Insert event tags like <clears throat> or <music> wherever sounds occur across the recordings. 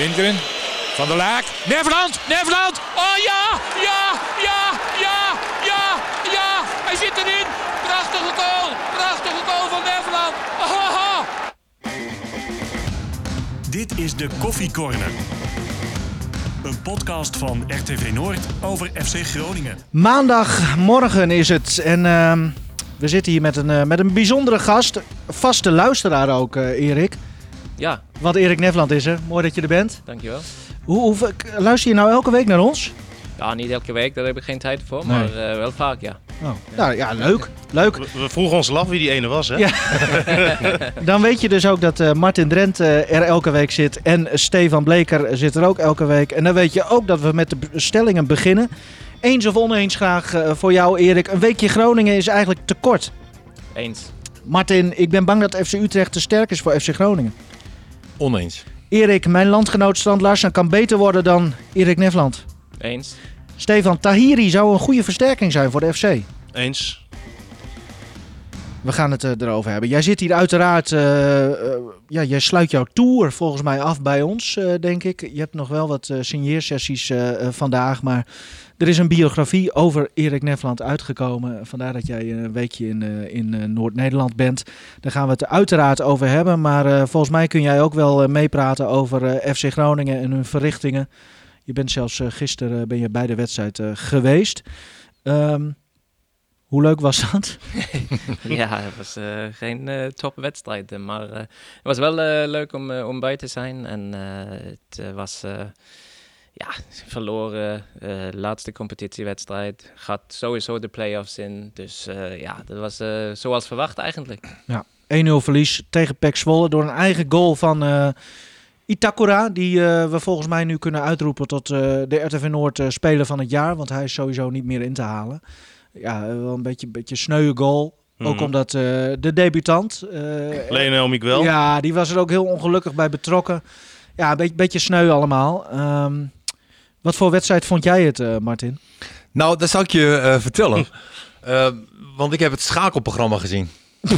Lindgren. Van der Laak. Neverland. Neverland. Oh ja. Ja. Ja. Ja. Ja. Ja. Hij zit erin. Prachtige goal. Prachtige goal van Neverland. Dit is de Koffie Corner. Een podcast van RTV Noord over FC Groningen. Maandagmorgen is het en ehm, we zitten hier met een, eh, met een bijzondere gast. Vaste luisteraar ook, eh, Erik. Ja, Want Erik Nevland is er. Mooi dat je er bent. dankjewel. Hoe, hoe, luister je nou elke week naar ons? Ja, niet elke week, daar heb ik geen tijd voor, maar eh, wel vaak, ja. Oh. Nou ja, leuk. Leuk. We, we vroegen ons af wie die ene was, hè? Ja. <laughs> Dan weet je dus ook dat eh, Martin Drent eh, er elke week zit. En Stefan Bleker zit er ook elke week. En dan weet je ook dat we met de stellingen beginnen. Eens of oneens graag eh, voor jou, Erik. Een weekje Groningen is eigenlijk te kort. Eens. Martin, ik ben bang dat FC Utrecht te sterk is voor FC Groningen. Oneens. Erik, mijn landgenoot Strand Larsen kan beter worden dan Erik Nevland. Eens. Stefan Tahiri zou een goede versterking zijn voor de FC. Eens. We gaan het eh, erover hebben. Jij zit hier uiteraard, eh, eh, ja, jij sluit jouw tour volgens mij af bij ons, eh, denk ik. Je hebt nog wel wat eh, signeersessies vandaag, maar er is een biografie over Erik Nefland uitgekomen. Vandaar dat jij een weekje in, eh, in eh, Noord-Nederland bent. Daar gaan we het uiteraard over hebben, maar eh, volgens mij kun jij ook wel meepraten over FC Groningen en hun verrichtingen. Je bent zelfs gisteren ben je bij de wedstrijd geweest. Ehm, hoe leuk was dat? <laughs> ja, het was geen eh topwedstrijd, maar het was wel leuk om, om bij te zijn. En het was, ja, verloren, eh, laatste competitiewedstrijd. Gaat sowieso de play-offs in, dus eh, ja, dat was eh, zoals verwacht eigenlijk. 1-0 verlies tegen PEC Zwolle door een eigen goal van eh, Itakura. Die eh, we volgens mij nu kunnen uitroepen tot eh, de RTV Noord eh, speler van het jaar. Want hij is sowieso niet meer in te halen. Ja, wel een beetje, beetje sneuwe goal. Ook Mhm. omdat eh, de debutant... eh, Lionel Miguel. Ja, die was er ook heel ongelukkig bij betrokken. Ja, een beetje, beetje sneu allemaal. Ehm, wat voor wedstrijd vond jij het, eh, Martin? Nou, dat zal ik je eh, vertellen. <laughs> Eh, want ik heb het schakelprogramma gezien. <laughs>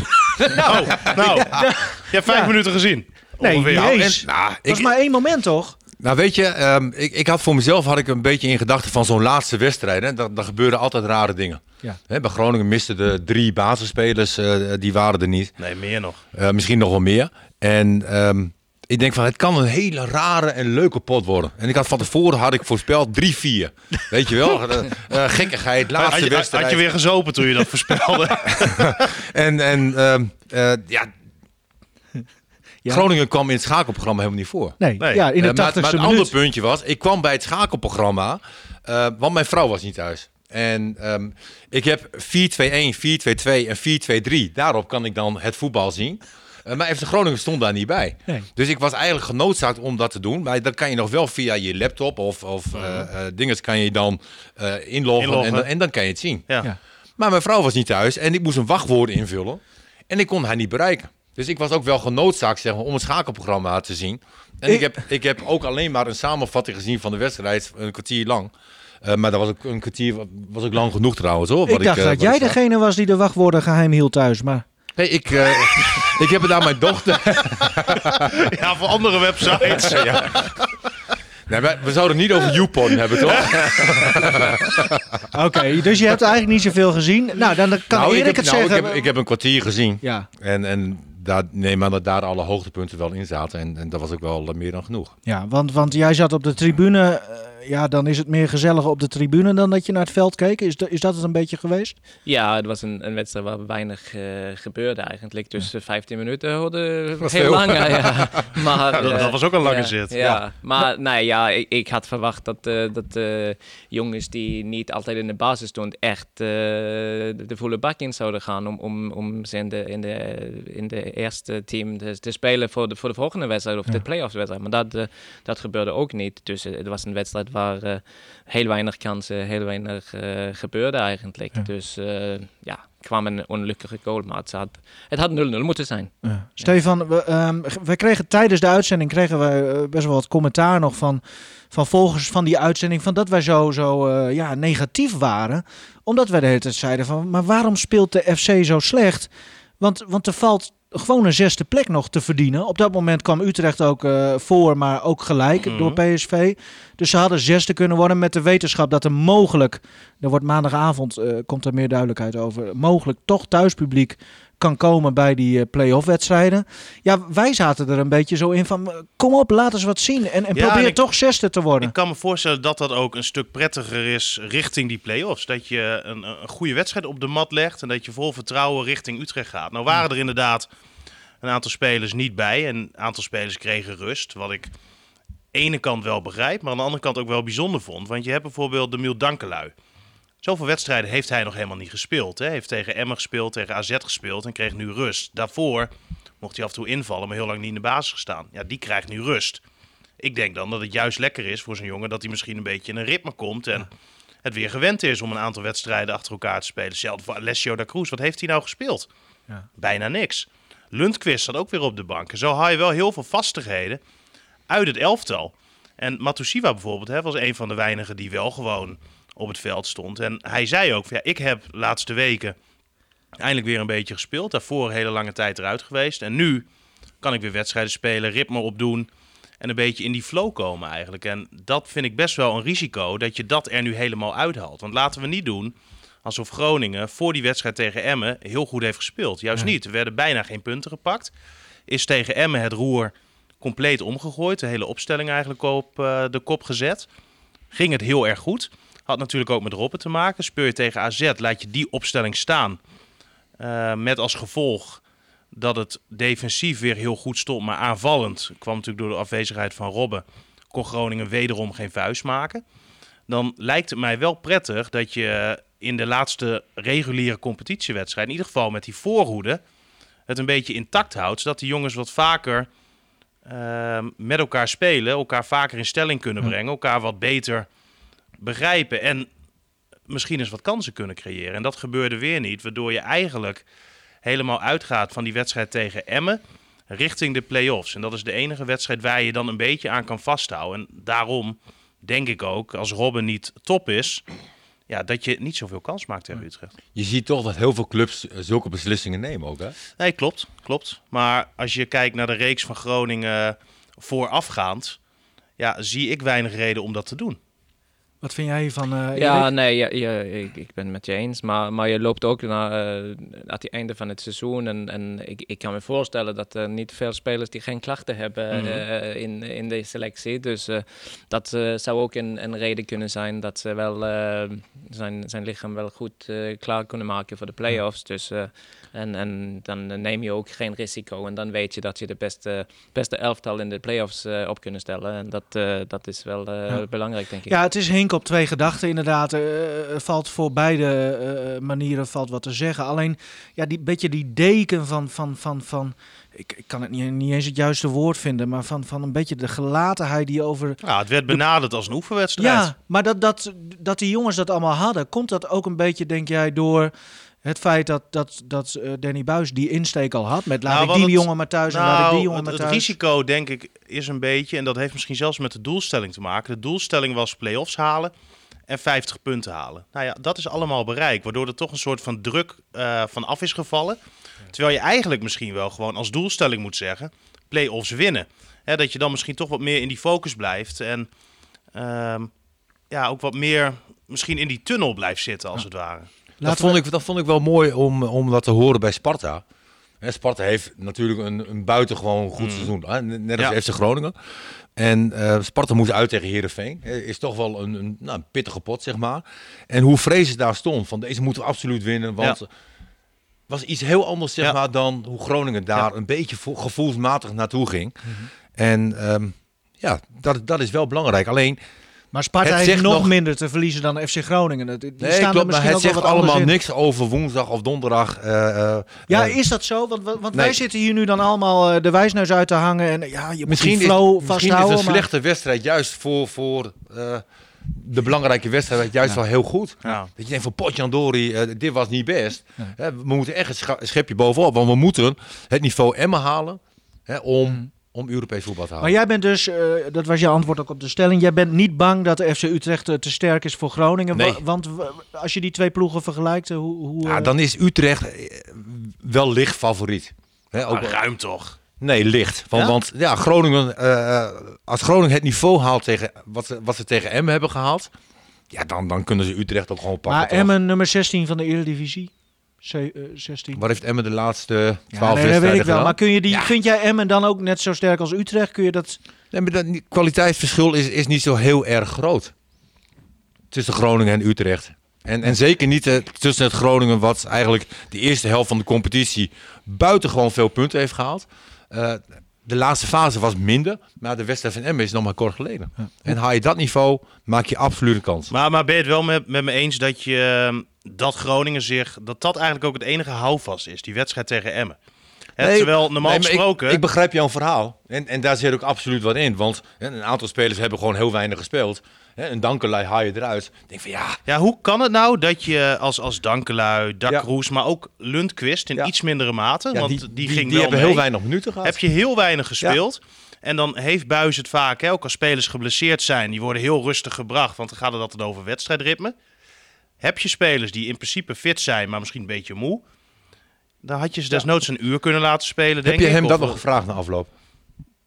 Nou, nou. Je hebt vijf minuten gezien. Nee, Ongeveer. Nou, eens. en- nou, Dat ik, was maar één moment, toch? nou, weet je, ehm, ik, ik had voor mezelf had ik een beetje in gedachten van zo'n laatste wedstrijd. Hè, dat, dat gebeurden altijd rare dingen. Ja. Hè, bij Groningen misten de drie basisspelers, eh, die waren er niet. Nee, meer nog. Eh, misschien nog wel meer. En ehm, ik denk van, het kan een hele rare en leuke pot worden. En ik had van tevoren had ik voorspeld 3-4. Weet je wel? <laughs> Eh, gekkigheid, laatste Had je, wedstrijd. had je weer gezopen toen je dat voorspelde? <laughs> En, en ehm, eh, ja, Ja. Groningen kwam in het schakelprogramma helemaal niet voor. Nee, Nee. ja, in de Eh, maar, 80ste maar het minuut. andere puntje was, ik kwam bij het schakelprogramma, eh, want mijn vrouw was niet thuis. En ehm, ik heb 4-2-1, 4-2-2 en 4-2-3. Daarop kan ik dan het voetbal zien. Eh, maar FC Groningen stond daar niet bij. Nee. Dus ik was eigenlijk genoodzaakt om dat te doen. Maar dat kan je nog wel via je laptop of, of eh eh, dinges kan je dan eh, inloggen, Inloggen. En, dan- en dan kan je het zien. Ja. Ja. Maar mijn vrouw was niet thuis en ik moest een wachtwoord invullen. En ik kon haar niet bereiken. Dus ik was ook wel genoodzaakt zeg maar, om het schakelprogramma te zien. En ik, Ik- heb, ik heb ook alleen maar een samenvatting gezien van de wedstrijd, een kwartier lang. Eh, maar dat was ook een kwartier, was ook lang genoeg trouwens hoor. Ik dacht dat wat jij ik zag. degene was die de wachtwoorden geheim hield thuis. Maar Nee, ik, eh, ik heb het aan mijn dochter. <laughs> ja, voor andere websites. ja. Nee, maar we zouden het niet over YouPorn hebben, toch? oké, dus je hebt eigenlijk niet zoveel gezien. Nou, dan kan nou, Erik ik, heb, het nou, ik, zeggen. heb, ik heb een kwartier gezien. Ja, En, en daar, nee, maar dat daar alle hoogtepunten wel in zaten. En, en dat was ook wel eh, meer dan genoeg. ja want, want jij zat op de tribune. eh, ja, dan is het meer gezellig op de tribune dan dat je naar het veld keek. Is, dat- is dat het een beetje geweest? Ja, het was een, een wedstrijd waar weinig eh, gebeurde eigenlijk. Dus eh, 15 minuten hoorde Was heel veel. lang. ja, <laughs> ja. Maar, Ja, dat- eh, dat was ook een lange ja, zit. Ja, Ja. maar nee, ja, ik, ik had verwacht dat, eh, dat jongens die niet altijd in de basis stonden echt eh, de, de volle bak in zouden gaan om, om, om ze in de, in, de, in de eerste team te, te spelen voor de, voor de volgende wedstrijd of de playoffs wedstrijd. Maar dat, dat gebeurde ook niet. Dus het was een wedstrijd waar eh, heel weinig kansen, heel weinig eh, gebeurde eigenlijk. Dus eh, ja, kwam een ongelukkige goal, maar het had, het had 0-0 moeten zijn. Stefan, we, ehm, we kregen tijdens de uitzending kregen we best wel wat commentaar nog van, van volgers van die uitzending. Van dat wij zo, zo ja, negatief waren. Omdat wij de hele tijd zeiden van, maar waarom speelt de FC zo slecht? Want, want er valt gewoon een zesde plek nog te verdienen. Op dat moment kwam Utrecht ook eh, voor, maar ook gelijk Mhm. door PSV. Dus ze hadden zesde kunnen worden met de wetenschap dat er mogelijk, er wordt maandagavond, eh, komt er meer duidelijkheid over, mogelijk toch thuispubliek kan komen bij die eh, play-off wedstrijden. Ja, wij zaten er een beetje zo in van, eh, kom op, laat eens wat zien en, en Ja, probeer en ik- toch zesde te worden. Ik kan me voorstellen dat dat ook een stuk prettiger is richting die play-offs. Dat je een, een goede wedstrijd op de mat legt en dat je vol vertrouwen richting Utrecht gaat. Nou waren er inderdaad een aantal spelers niet bij en een aantal spelers kregen rust. Wat ik ene kant wel begrijp, maar aan de andere kant ook wel bijzonder vond. Want je hebt bijvoorbeeld de Miel Dankelui. Zoveel wedstrijden heeft hij nog helemaal niet gespeeld. Hè? Hij heeft tegen Emmen gespeeld, tegen AZ gespeeld en kreeg nu rust. Daarvoor mocht hij af en toe invallen, maar heel lang niet in de basis gestaan. Ja, die krijgt nu rust. Ik denk dan dat het juist lekker is voor zo'n jongen dat hij misschien een beetje in een ritme komt en het weer gewend is om een aantal wedstrijden achter elkaar te spelen. Voor Alessio da Cruz. Wat heeft hij nou gespeeld? Ja. Bijna niks. Lundqvist zat ook weer op de bank. En zo haal je wel heel veel vastigheden uit het elftal. En Matusiwa bijvoorbeeld hè, was een van de weinigen die wel gewoon op het veld stond. En hij zei ook, van, ja, ik heb de laatste weken eindelijk weer een beetje gespeeld. Daarvoor een hele lange tijd eruit geweest. En nu kan ik weer wedstrijden spelen, ritme opdoen en een beetje in die flow komen eigenlijk. En dat vind ik best wel een risico, dat je dat er nu helemaal uithaalt. Want laten we niet doen alsof Groningen voor die wedstrijd tegen Emmen heel goed heeft gespeeld. Juist niet. Er werden bijna geen punten gepakt. Is tegen Emmen het roer compleet omgegooid. De hele opstelling eigenlijk op eh, de kop gezet. Ging het heel erg goed. Had natuurlijk ook met Robben te maken. Speur je tegen AZ, laat je die opstelling staan. Eh, met als gevolg dat het defensief weer heel goed stond, maar aanvallend kwam natuurlijk door de afwezigheid van Robben. Kon Groningen wederom geen vuist maken. Dan lijkt het mij wel prettig dat je in de laatste reguliere competitiewedstrijd, in ieder geval met die voorhoede, het een beetje intact houdt. Zodat die jongens wat vaker ehm, met elkaar spelen, elkaar vaker in stelling kunnen brengen, elkaar wat beter begrijpen en misschien eens wat kansen kunnen creëren. En dat gebeurde weer niet, waardoor je eigenlijk helemaal uitgaat van die wedstrijd tegen Emmen richting de play-offs. En dat is de enige wedstrijd waar je dan een beetje aan kan vasthouden. En daarom denk ik ook, als Robben niet top is, ja, dat je niet zoveel kans maakt tegen Utrecht. Je ziet toch dat heel veel clubs zulke beslissingen nemen ook, hè? Nee, klopt, klopt. Maar als je kijkt naar de reeks van Groningen voorafgaand, ja, zie ik weinig reden om dat te doen. Wat vind jij hiervan, eh Ja, nee, ja, ja, ik, ik ben het met je eens. Maar, maar je loopt ook naar, eh, aan het einde van het seizoen. En, en ik, ik kan me voorstellen dat er niet veel spelers die geen klachten hebben Mhm. eh, in, in de selectie. Dus eh, dat eh, zou ook een, een reden kunnen zijn dat ze wel eh, zijn, zijn lichaam wel goed eh, klaar kunnen maken voor de play-offs. Dus, eh, en, en dan neem je ook geen risico. En dan weet je dat je de beste, beste elftal in de play-offs eh, op kunnen stellen. En dat, eh, dat is wel eh, Ja. belangrijk, denk ik. Ja, het is Hink op twee gedachten inderdaad. Eh, er valt voor beide eh, manieren valt wat te zeggen. Alleen, ja, die beetje die deken van, van, van, van ik, ik kan het niet, niet eens het juiste woord vinden, maar van, van een beetje de gelatenheid die over... Ja, het werd benaderd als een oefenwedstrijd. Ja, maar dat, dat, dat die jongens dat allemaal hadden, komt dat ook een beetje, denk jij, door het feit dat, dat, dat eh, Danny Buis die insteek al had met laat Nou, ik die het- jongen maar thuis en laat ik die Nou, jongen het, maar het thuis. risico denk ik is een beetje, en dat heeft misschien zelfs met de doelstelling te maken. De doelstelling was play-offs halen en 50 punten halen. Nou ja, dat is allemaal bereikt, waardoor er toch een soort van druk eh, van af is gevallen. Terwijl je eigenlijk misschien wel gewoon als doelstelling moet zeggen, play-offs winnen. Hè, dat je dan misschien toch wat meer in die focus blijft en ehm, ja, ook wat meer misschien in die tunnel blijft zitten als het ware. Dat vond, ik, dat vond ik wel mooi om, om dat te horen bij Sparta. Sparta heeft natuurlijk een, een buitengewoon goed seizoen. Hè? Net als Ja. FC Groningen. En eh, Sparta moest uit tegen Heerenveen. Eh, Is toch wel een, een, nou, een pittige pot, zeg maar. En hoe Vrezen daar stond. Van deze moeten we absoluut winnen. Want Ja. was iets heel anders, zeg Ja. maar, dan hoe Groningen daar een beetje vo- gevoelsmatig naartoe ging. En ehm, ja, dat, dat is wel belangrijk. Alleen, Maar Sparta Het heeft zegt nog, nog- minder te verliezen dan FC Groningen. Die die nee, staan klopt, maar het zegt allemaal in. niks over woensdag of donderdag. eh, eh, Ja, eh, is dat zo? Want, wij zitten hier nu dan allemaal de wijsneus uit te hangen. En ja, je moet Misschien die flow is, misschien is vasthouden. een maar- slechte wedstrijd juist voor, voor eh, de belangrijke wedstrijd juist wel heel goed. Ja. Dat je denkt van Potjandori, eh dit was niet best. Hè, we moeten echt een schepje bovenop, want we moeten het niveau Emmen halen hè, om, om Europees voetbal te halen. Maar jij bent dus, eh, dat was je antwoord ook op de stelling, jij bent niet bang dat de FC Utrecht eh, te sterk is voor Groningen. Nee. Wa- Want als je die twee ploegen vergelijkt, eh, hoe... hoe ja, dan is Utrecht wel licht favoriet. Hè, ook, Maar ruim toch? nee, licht. Want Ja? ja, want, ja Groningen, eh, als Groningen het niveau haalt tegen wat ze, wat ze tegen Emmen hebben gehaald, ja, dan, dan kunnen ze Utrecht ook gewoon pakken. Maar toch? Emmen nummer 16 van de Eredivisie. C, eh, 16. Wat heeft Emmen de laatste 12 Ja, nee, dat weet ik wel. gedaan? Maar kun je die, Ja. vind jij Emmen dan ook net zo sterk als Utrecht? Kun je dat... Nee, maar dat, kwaliteitsverschil is, is niet zo heel erg groot. Tussen Groningen en Utrecht. En, en zeker niet eh, tussen het Groningen, wat eigenlijk de eerste helft van de competitie buitengewoon veel punten heeft gehaald. Eh, de laatste fase was minder, maar de wedstrijd van Emmen is nog maar kort geleden. En haal je dat niveau, maak je absoluut een kans. Maar, maar ben je het wel met, met me eens dat, je, ehm, dat Groningen zich... dat dat eigenlijk ook het enige houvast is, die wedstrijd tegen Emmen? Hè, Nee, terwijl normaal nee, maar ik- gesproken... Ik, begrijp jouw verhaal. En, en daar zit ook absoluut wat in. Want hè, een aantal spelers hebben gewoon heel weinig gespeeld. Hè, een Dankelui haal je eruit. Ik denk van ja, Ja, hoe kan het nou dat je als, als Dankelui, Ja. Dakroes, maar ook Lundqvist in Ja. iets mindere mate, ja, want die, die, die, ging die wel hebben mee, heel weinig minuten gehad. heb je heel weinig gespeeld. En dan heeft Buis het vaak, hè, ook als spelers geblesseerd zijn, die worden heel rustig gebracht, want dan gaat het altijd over wedstrijdritme. Heb je spelers die in principe fit zijn, maar misschien een beetje moe, dan had je ze desnoods een uur kunnen laten spelen, denk Heb je hem dat nog gevraagd na afloop?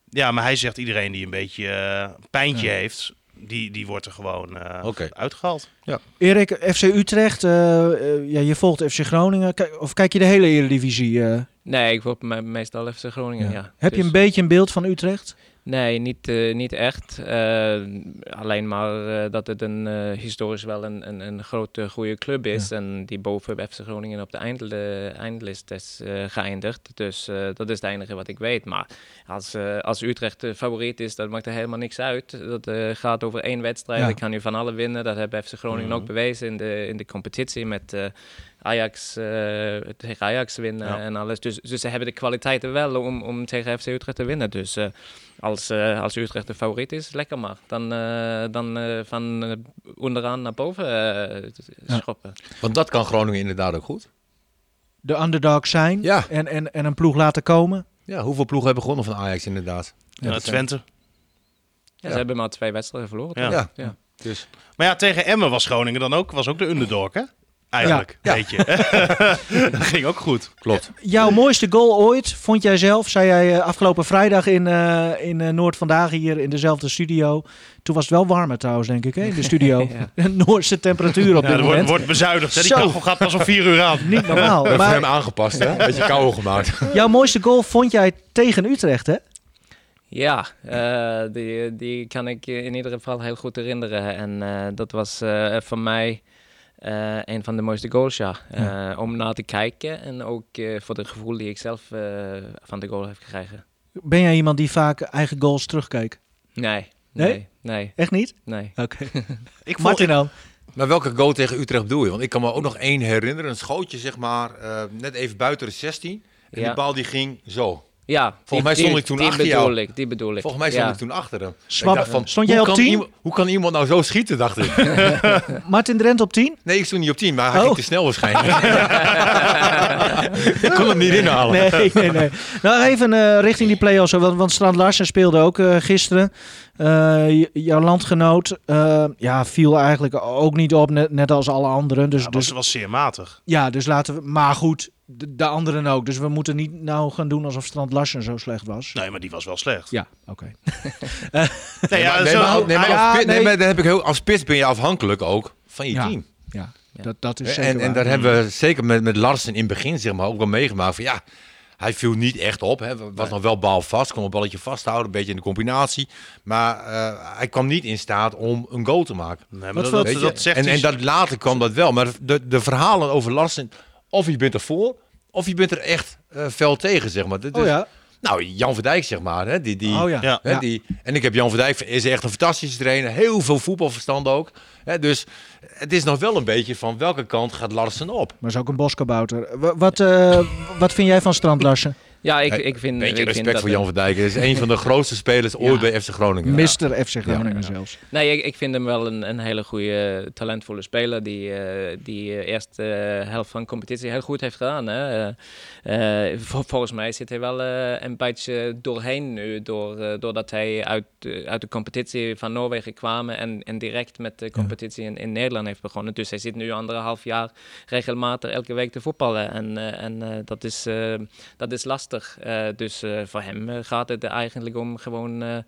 Ja, maar hij zegt iedereen die een beetje een pijntje heeft, die, die wordt er gewoon eh, uitgehaald. Erik, FC Utrecht, eh, eh, ja, je volgt FC Groningen. Kijk, of kijk je de hele Eredivisie? eh? Nee, ik me- meestal FC Groningen, ja. Heb je Dus- een beetje een beeld van Utrecht? Nee, niet, eh, niet echt. Eh, alleen maar eh, dat het een, historisch wel een, een, een grote, goede club is. En die boven FC Groningen op de eind, de eindlist is geëindigd. Dus dat is het enige wat ik weet. Maar als, als Utrecht de favoriet is, dat maakt er helemaal niks uit. Dat gaat over één wedstrijd. Ja. Dan kan je van alle winnen. Dat heeft FC Groningen ook bewezen in de, in de competitie met... Ajax, eh, tegen Ajax winnen Ja. en alles. Dus, dus ze hebben de kwaliteiten wel om, om tegen FC Utrecht te winnen. Dus eh, als, eh, als Utrecht de favoriet is, lekker maar. Dan, dan eh, van onderaan naar boven eh, Ja. schoppen. Want dat kan Groningen inderdaad ook goed. De underdog zijn Ja. en, en, en een ploeg laten komen? Ja, hoeveel ploegen hebben gewonnen van Ajax inderdaad? Ja, Twente. Ja, Ze hebben maar twee wedstrijden verloren. Ja. toch? Ja. ja. Dus Maar ja, tegen Emmen was Groningen dan ook, was ook de underdog, hè? Eigenlijk, Ja. weet je. <laughs> dat ging ook goed. klopt. Jouw mooiste goal ooit, vond jij zelf, zei jij eh, afgelopen vrijdag in, eh, in eh, Noord vandaag hier in dezelfde studio. Toen was het wel warmer trouwens, denk ik, hè, in de studio. <laughs> <laughs> Noordse temperatuur op Ja, dit er wordt, moment. wordt bezuinigd. Hè? Die Zo. kachel gaat pas om vier uur aan. Niet normaal. We hebben Maar hem aangepast, hè? Beetje kouder gemaakt. jouw mooiste goal vond jij tegen Utrecht, hè? Ja, eh, die, die kan ik je in ieder geval heel goed herinneren. En eh, dat was eh, voor mij eh, een van de mooiste goals, ja. Eh, om naar te kijken en ook eh, voor het gevoel die ik zelf eh, van de goal heb gekregen. Ben jij iemand die vaak eigen goals terugkeek? Nee, Nee? nee, nee, Echt niet? nee. Oké. <laughs> Ik Martin dan? Maar welke goal tegen Utrecht bedoel je? Want ik kan me ook nog één herinneren. Een schootje, zeg maar, eh, net even buiten de 16. En Ja. die bal die ging zo. Ja, Volgens mij stond die, ik toen die achter bedoel jou. Ik, die bedoel ik. Volgens mij stond ja. ik toen achter hem. Swap- Ik dacht van, stond jij hoe op kan 10? iemand- hoe kan iemand nou zo schieten, dacht ik. <laughs> <laughs> Martin Drent op 10? Nee, ik stond niet op 10, maar hij Oh. ging te snel waarschijnlijk. <laughs> ik kon hem niet inhalen. Nee, nee, nee. Nou, even eh, richting die play-offs. Want, want Strand Larsen speelde ook eh, gisteren. Eh, j- jouw landgenoot ja, viel eigenlijk ook niet op, net, net als alle anderen. Dus, Ja, dus, was zeer matig. ja, dus laten we... Maar goed, de, de anderen ook. Dus we moeten niet nou gaan doen alsof Strand Larsen zo slecht was. Nee, maar die was wel slecht. Ja, oké. <laughs> Nee, ja, nee, zo- maar, nee, maar Ja, als, nee, maar dan heb ik heel, als spits ben je afhankelijk ook van je Ja. team. Ja, Ja. Dat, dat is zeker En, en daar hebben we zeker met, met Larsen in het begin zeg maar, ook wel meegemaakt van ja, hij viel niet echt op. Hè. Was nog wel bal vast, kon een balletje vasthouden, een beetje in de combinatie. Maar eh, hij kwam niet in staat om een goal te maken. Nee, maar dat, dat, Weet je? dat zegt en, hij- en dat later kwam dat wel. Maar de, de verhalen over Larsen, of je bent ervoor, of je bent er echt eh fel tegen, zeg maar. Oh ja? Nou, Jan Verdijk, zeg maar. Hè, die, die, Oh ja. Hè, Ja. die, en ik heb Jan Verdijk, is echt een fantastische trainer. Heel veel voetbalverstand ook. Hè, dus het is nog wel een beetje van welke kant gaat Larsen op? Maar is ook een boskabouter. Wa- Wat, eh, wat vind jij van Strand Larsen? Ja, ik, ik vind... Beetje ik vind respect dat voor Jan Verdijk. Hij is een van de grootste spelers ooit bij FC Groningen. Mr. FC Groningen zelfs. Nee, ik, ik vind hem wel een, een hele goede, talentvolle speler. Die, eh die eh, eerste eh, helft van de competitie heel goed heeft gedaan. Hè. Eh, eh, vol- volgens mij zit hij wel eh, een beetje doorheen nu. Door, eh, doordat hij uit, eh, uit de competitie van Noorwegen kwam. En, en direct met de competitie in, in Nederland heeft begonnen. Dus hij zit nu anderhalf jaar regelmatig elke week te voetballen. En, eh, en eh, dat, is, eh, dat is lastig Eh, dus eh, voor hem eh, gaat het eigenlijk om gewoon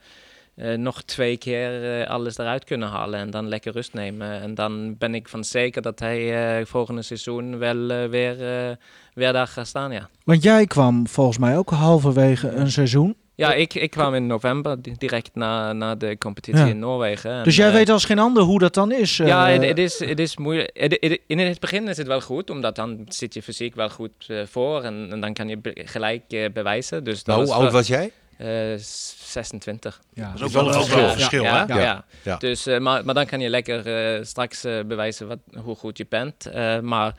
nog twee keer alles eruit kunnen halen en dan lekker rust nemen. En dan ben ik van zeker dat hij volgende seizoen wel weer, weer daar gaat staan, ja. Want jij kwam volgens mij ook halverwege een seizoen. Ja, ik, ik kwam in november di- direct na, na de competitie Ja. in Noorwegen. En, Dus jij eh, weet als geen ander hoe dat dan is. eh, Ja, het, het is, het is moeilijk. Het- in het begin is het wel goed, omdat dan zit je fysiek wel goed eh, voor en, en dan kan je be- gelijk eh, bewijzen. Dus dat Nou, hoe was oud was jij? eh, 26. ja. Dat is ook wel een een verschil. ja, hè? Ja, Ja. ja. Ja. Dus, eh, maar, maar dan kan je lekker eh, straks eh, bewijzen wat, hoe goed je bent. Eh, maar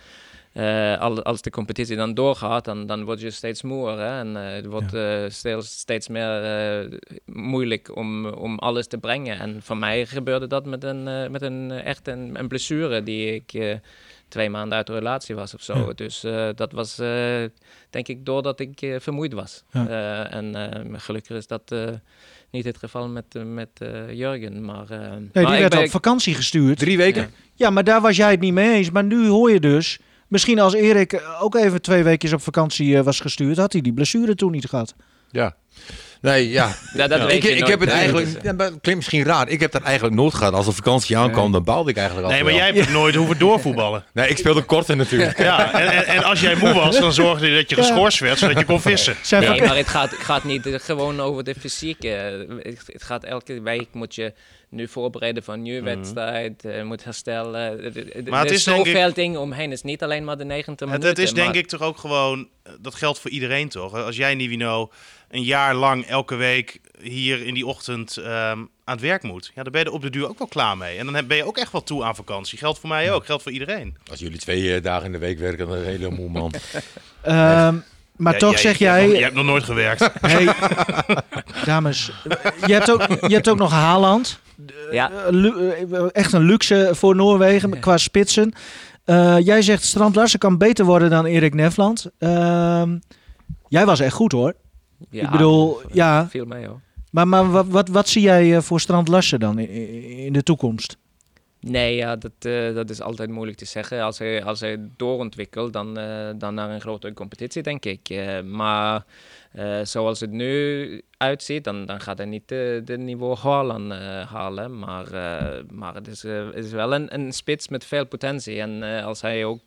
eh, al- als de competitie dan doorgaat, dan, dan word je steeds moer. Hè? En eh, het wordt eh, steeds, steeds meer eh, moeilijk om, om alles te brengen. En voor mij gebeurde dat met een, met een echt een, een blessure die ik twee maanden uit de relatie was of zo. Ja. Dus eh, dat was eh, denk ik doordat ik vermoeid was. Ja. Eh, en eh, gelukkig is dat eh, niet het geval met, met eh, Jurgen. Maar, eh, Nee, maar die ik werd ben- op vakantie gestuurd. Drie weken? Ja. Ja, maar daar was jij het niet mee eens. Maar nu hoor je dus... Misschien als Erik ook even twee weken op vakantie eh, was gestuurd... had hij die blessure toen niet gehad. Ja. Nee, ja. <laughs> Ja, dat weet ik, je ik heb het Nee, eigenlijk, dat is, ja, maar het klinkt misschien raar, ik heb dat eigenlijk nooit gehad. Als de vakantie aankwam, dan baalde ik eigenlijk Nee, altijd maar jij hebt nooit hoeven <laughs> doorvoetballen. Nee, ik speelde korter natuurlijk. Ja, en, en, en als jij moe was, dan zorgde je dat je geschorst werd, zodat je kon <laughs> vissen. Nee, maar het gaat, het gaat niet gewoon over de fysieke. Het, het gaat elke week moet je nu voorbereiden voor een nieuwe wedstrijd, eh, moet herstellen. Mhm. Maar het er is denk ik- zoveel dingen omheen. Het is niet alleen maar de 90 Het, minuten. het is denk maar- ik toch ook gewoon, eh, dat geldt voor iedereen toch? Als jij, Nivino, een jaar lang elke week hier in die ochtend ehm, aan het werk moet, ja, dan ben je er op de duur ook wel klaar mee. En dan heb- ben je ook echt wel toe aan vakantie. Geldt voor mij ook, geldt voor iedereen. Als jullie twee eh, dagen in de week werken, dan is een hele moe man. <laughs> Ehm, maar Ja, toch jij- zeg jij hebt Jij hebt nog nooit gewerkt. <laughs> Hey, dames, je hebt, ook, je hebt ook nog Haaland. Ja. Eh, eh, echt een luxe voor Noorwegen qua spitsen. Eh, jij zegt Strand Larsen kan beter worden dan Erik Nefland. Ehm, jij was echt goed hoor. Ja, ik bedoel, ja. Viel mee hoor. Maar, maar wat, wat, wat zie jij eh, voor Strand Larsen dan in, in de toekomst? Nee, ja, dat, eh, dat is altijd moeilijk te zeggen. Als hij, als hij doorontwikkelt, dan, eh, dan naar een grotere competitie, denk ik. Eh, maar eh, zoals het nu uitziet, dan, dan gaat hij niet de, de niveau Haaland eh, halen. Maar, eh, maar het, is, het is wel een, een spits met veel potentie. En eh, als hij ook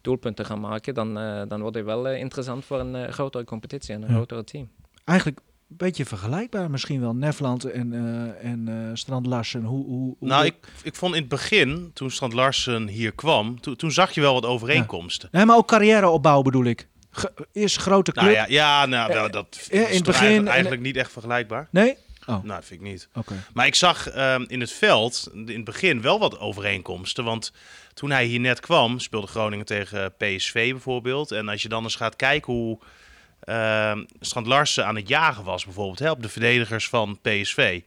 doelpunten gaat maken, dan, dan wordt hij wel interessant voor een grotere competitie en een Ja. grotere team. Eigenlijk een beetje vergelijkbaar misschien wel. Nefland en, eh, en eh, Strand Larsen. Hoe, hoe, hoe Nou, ik, ik vond in het begin, toen Strand Larsen hier kwam, toen, toen zag je wel wat overeenkomsten. Nee, maar ook carrièreopbouw bedoel ik. Ge- eerst grote club. Nou ja, ja nou, wel, dat in is het begin- eigenlijk, eigenlijk niet echt vergelijkbaar. Nee? Oh, Nou, vind ik niet. oké. Maar ik zag ehm, in het veld in het begin wel wat overeenkomsten. Want toen hij hier net kwam, speelde Groningen tegen PSV bijvoorbeeld. En als je dan eens gaat kijken hoe ehm Strand Larsen aan het jagen was, bijvoorbeeld, hè, op de verdedigers van PSV.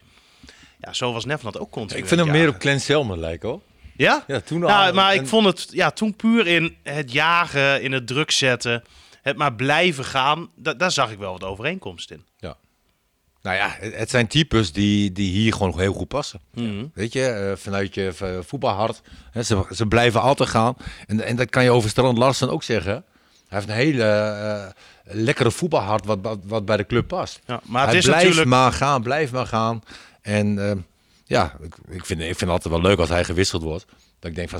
Ja, zo was Nefland ook continu. ik vind hem het meer op. Glenn Selman lijken hoor. Ja? Ja, toen al. Nou, maar ik vond het ja, toen puur in het jagen, in het druk zetten, het maar blijven gaan. da- daar zag ik wel wat overeenkomst in. Nou ja, het, het zijn types die, die hier gewoon heel goed passen. Mhm. Weet je, eh, vanuit je eh, voetbalhart. Hè, ze, ze blijven altijd gaan. En, en dat kan je over Strand Larsen ook zeggen. Hij heeft een hele eh, lekkere voetbalhart wat, wat, wat bij de club past. Ja, maar het hij is blijft natuurlijk. maar gaan, blijft maar gaan. En ja, ik, ik, vind, ik vind het altijd wel leuk als hij gewisseld wordt. Dat ik denk van,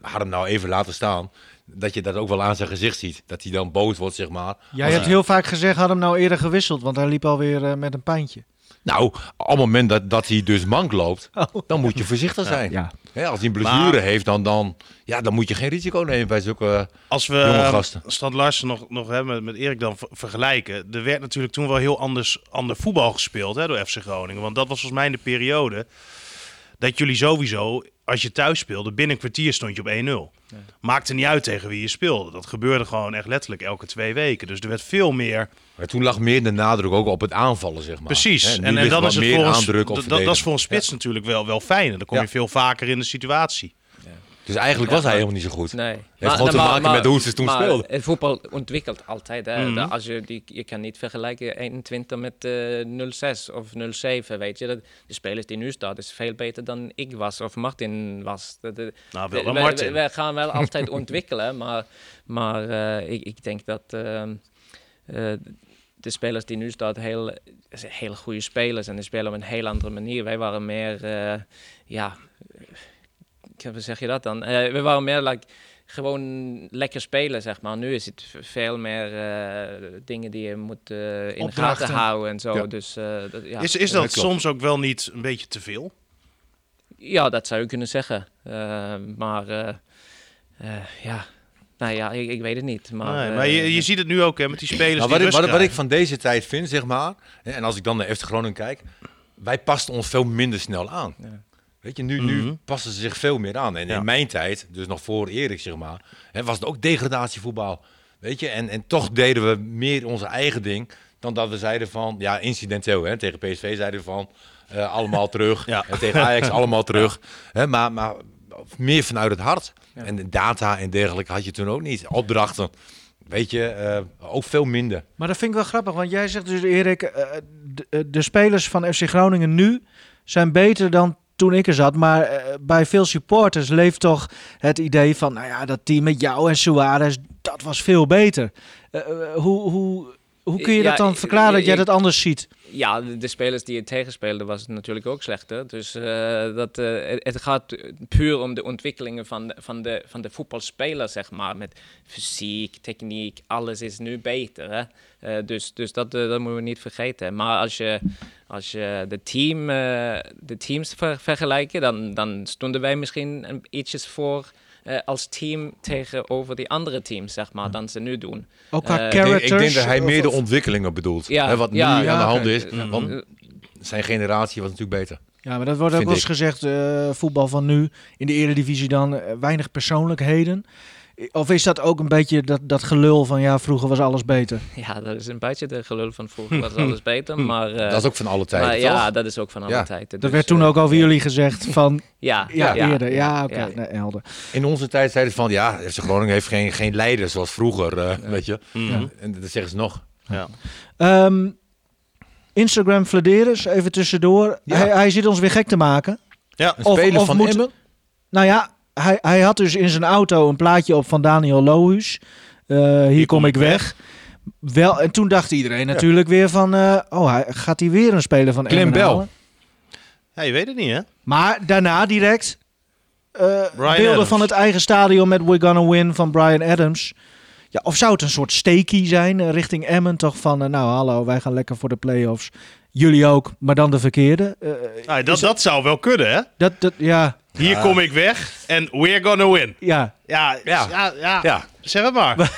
had hem nou even laten staan. Dat je dat ook wel aan zijn gezicht ziet. Dat hij dan boos wordt, zeg maar. Jij Als hebt heel vaak gezegd, had hem nou eerder gewisseld, want hij liep alweer eh, met een pijntje. Nou, op het moment dat, dat hij dus mank loopt, dan moet je voorzichtig zijn. Ja. Hè, als hij een blessure Maar- heeft, dan, dan, ja, dan moet je geen risico nemen bij zulke... Als we Jonge ehm, gasten. Larsen nog, nog hè, met, met Erik dan ver- vergelijken. Er werd natuurlijk toen wel heel anders ander voetbal gespeeld hè, door FC Groningen. Want dat was volgens mij in de periode dat jullie sowieso, als je thuis speelde, binnen een kwartier stond je op 1-0. Maakte niet uit tegen wie je speelde. Dat gebeurde gewoon echt letterlijk elke twee weken. Dus er werd veel meer... Maar toen lag meer de nadruk ook op het aanvallen, zeg maar. Precies. En, en dan is het meer voor een, aandruk op dat, dat is voor een spits natuurlijk wel, wel fijn. En dan kom Ja. je veel vaker in de situatie. Dus eigenlijk was hij helemaal niet zo goed. Nee. Heeft gewoon te maken met hoe ze toen maar speelden. Het voetbal ontwikkelt altijd. Hè. Mhm. Als je, die, je kan niet vergelijken 21 met eh 06 of 07, weet je. Dat, de spelers die nu staan is veel beter dan ik was of Martin was. Dat, dat- Nou, we, wel we- Martin. we gaan wel altijd <laughs> ontwikkelen, maar, maar eh, ik, ik denk dat... ehm, eh, de spelers die nu staan, heel, zijn hele goede spelers en die spelen op een heel andere manier. Wij waren meer, eh, ja, eh, hoe zeg je dat dan? Eh, we waren meer like, gewoon lekker spelen, zeg maar. Nu is het veel meer eh, dingen die je moet eh, in de gaten houden en zo. Ja. Dus, eh, dat, ja. Is, is dat soms ook wel niet een beetje te veel? ja, dat zou je kunnen zeggen. Maar eh, eh, ja, nou ja, ik, ik weet het niet. Maar, nee, maar je, je ziet het nu ook hè, met die spelers Nou, die wat, ik, rust wat, wat ik van deze tijd vind, zeg maar, en als ik dan naar FC Groningen kijk, wij pasten ons veel minder snel aan. Ja. Weet je, nu, Mhm. nu passen ze zich veel meer aan. En Ja. in mijn tijd, dus nog voor Erik, zeg maar, hè, was het ook degradatievoetbal. Weet je, en, en toch deden we meer onze eigen ding dan dat we zeiden van, ja, incidenteel, hè, tegen PSV zeiden we van, eh, allemaal <laughs> terug. Ja. En tegen Ajax <laughs> allemaal terug. Hè, maar, maar meer vanuit het hart. Ja. En de data en dergelijke had je toen ook niet. Opdrachten, weet je, eh, ook veel minder. Maar dat vind ik wel grappig, want jij zegt dus, Erik, eh, de, de spelers van FC Groningen nu zijn beter dan toen ik er zat. Maar eh, bij veel supporters leeft toch het idee van, nou ja, dat team met jou en Suarez, dat was veel beter. Eh, hoe, hoe, hoe kun je Ja, dat dan verklaren dat jij dat anders ziet? Ja, de, de spelers die het tegenspeelden was het natuurlijk ook slechter. Dus eh, dat, eh, het, gaat puur om de ontwikkelingen van de, van, de, van de voetbalspeler, zeg maar. Met fysiek, techniek, alles is nu beter. Hè? Eh, dus dus dat, dat moeten we niet vergeten. Maar als je, als je de, team, de teams ver- vergelijken, dan, dan stonden wij misschien een, ietsjes voor... eh, als team tegenover die andere teams, zeg maar, dan ze nu doen. Ook qua Eh, Ik denk, characters? ik denk dat hij meer de ontwikkelingen bedoelt. Ja, hè, wat nu ja, aan ja, de hand is. Want zijn generatie was natuurlijk beter. Ja, maar dat wordt ook wel eens gezegd, eh, voetbal van nu, in de eredivisie dan, weinig persoonlijkheden. Of is dat ook een beetje dat, dat gelul van, ja, vroeger was alles beter? <laughs> Ja, dat is een beetje de gelul van vroeger was alles beter, <laughs> maar... eh, dat is ook van alle tijden, maar toch? ja, dat is ook van alle Ja. tijden. Dat dus, werd toen eh, ook over jullie gezegd van, <laughs> Ja, ja, eerder. Ja, oké, ja. nee, helder. In onze tijd zeiden ze van, ja, FC Groningen heeft geen, geen leider zoals vroeger, eh, weet je. Mhm. En dat zeggen ze nog. Ja. Ehm, Instagram Flederis, even tussendoor. Ja. Hij, hij zit ons weer gek te maken. Ja. Een Of- speler of van moet- Emmen? Nou ja, hij, hij had dus in zijn auto een plaatje op van Daniel Lohuus. Eh, hier, kom ik weg. Wel, en toen dacht iedereen natuurlijk weer van, eh, oh, hij, gaat hij weer een speler van Clem Bell. ja, je weet het niet hè? Maar daarna direct eh, beelden Adams. van het eigen stadion met We're Gonna Win van Brian Adams. Ja, of zou het een soort steekie zijn richting Emmen? Toch van, nou hallo, wij gaan lekker voor de play-offs. Jullie ook, maar dan de verkeerde. Nou, dat, dat zou wel kunnen hè? dat, dat, ja, Hier kom ik weg en we're gonna win. ja, Ja, ja, Ja. ja, Ja. zeg het maar. <laughs>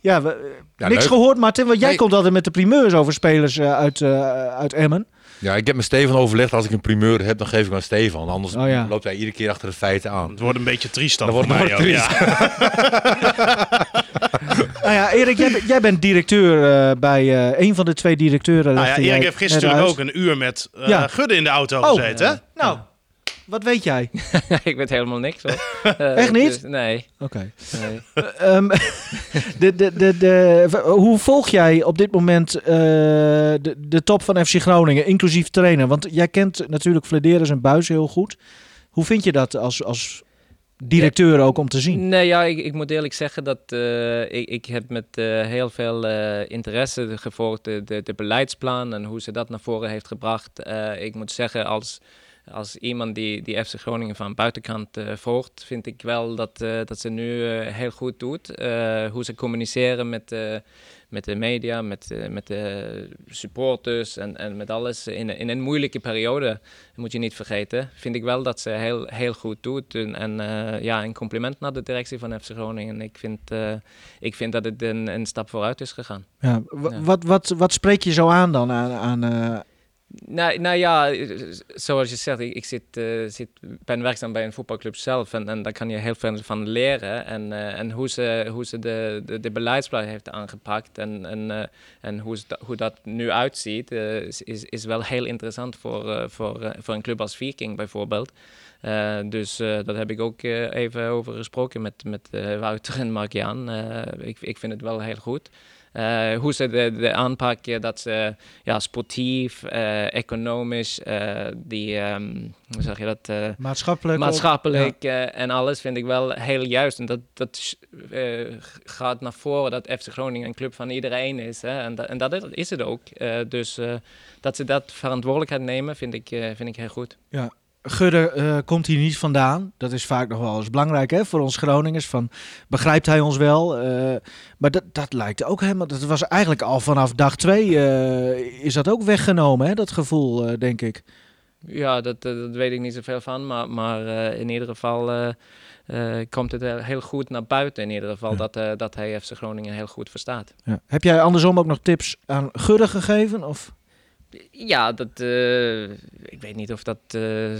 ja, we- Ja, niks leuk. gehoord, Martin. Want jij Nee. komt altijd met de primeurs over spelers eh, uit, eh, uit Emmen. Ja, ik heb met Stefan overlegd, als ik een primeur heb, dan geef ik aan Stefan. Anders Oh ja. loopt hij iedere keer achter de feiten aan. Het wordt een beetje triest dan, voor wordt mij ook. triest. Ja. <laughs> Nou ja, Erik, jij, bent- jij bent directeur eh, bij eh, een van de twee directeuren. Nou ja, legde Erik heeft gisteren net natuurlijk uit. ook een uur met eh Ja. Gudde in de auto Oh. gezeten. hè? Nou, wat weet jij? <laughs> ik weet helemaal niks hoor. <laughs> Eh, Echt niet? dus- nee. Oké. nee. Ehm, <laughs> de, de, de, de, hoe volg jij op dit moment eh, de, de top van FC Groningen, inclusief trainer? Want jij kent natuurlijk Flederis en Buis heel goed. Hoe vind je dat als, als directeur ook om te zien? Nee, ja, ik, ik moet eerlijk zeggen dat eh, ik, ik heb met eh, heel veel eh, interesse gevolgd de, de, de beleidsplan en hoe ze dat naar voren heeft gebracht. Eh, ik moet zeggen, als, als iemand die, die FC Groningen van buitenkant eh, volgt, vind ik wel dat, eh, dat ze nu eh, heel goed doet. Eh, hoe ze communiceren met, eh, met de media, met, eh, met de supporters en, en met alles in, in een moeilijke periode. Dat moet je niet vergeten. Vind ik wel dat ze heel, heel goed doet. En, en eh, ja, een compliment naar de directie van FC Groningen. Ik vind, eh, ik vind dat het een, een stap vooruit is gegaan. Ja. Wat, wat, wat spreek je zo aan dan? Aan, aan, eh, Nou, nou ja, zoals je zegt, ik, ik zit, eh, zit, ben werkzaam bij een voetbalclub zelf en, en daar kan je heel veel van leren. En, eh, en hoe ze, hoe ze de, de, beleidsplan heeft aangepakt en, en, eh, en hoe, ze da- hoe dat nu uitziet, is, is, wel heel interessant voor, voor, voor een club als Viking bijvoorbeeld. Dus daar heb ik ook even over gesproken met, met Wouter en Mark-Jan. Ik, ik vind het wel heel goed. Eh, hoe ze de, aanpakken, dat ze ja, sportief, eh, economisch, eh, die, ehm, hoe zeg je dat, Maatschappelijk. maatschappelijk en alles vind ik wel heel juist. En dat, dat gaat naar voren dat FC Groningen een club van iedereen is. Hè? En, dat, en dat is- het ook. Dus dat ze dat verantwoordelijkheid nemen, vind ik, vind ik heel goed. Gudde eh, komt hier niet vandaan. Dat is vaak nog wel eens belangrijk hè, voor ons Groningers. Van, begrijpt hij ons wel? Eh, maar dat, dat lijkt ook helemaal... Dat was eigenlijk al vanaf dag twee eh, is dat ook weggenomen, hè, dat gevoel, denk ik. Ja, dat, dat weet ik niet zoveel van. Maar, maar in ieder geval komt het heel goed naar buiten. In ieder geval Ja. dat, dat hij FC Groningen heel goed verstaat. Ja. Heb jij andersom ook nog tips aan Gudde gegeven? Of? Ja, dat, eh, ik weet niet of dat eh,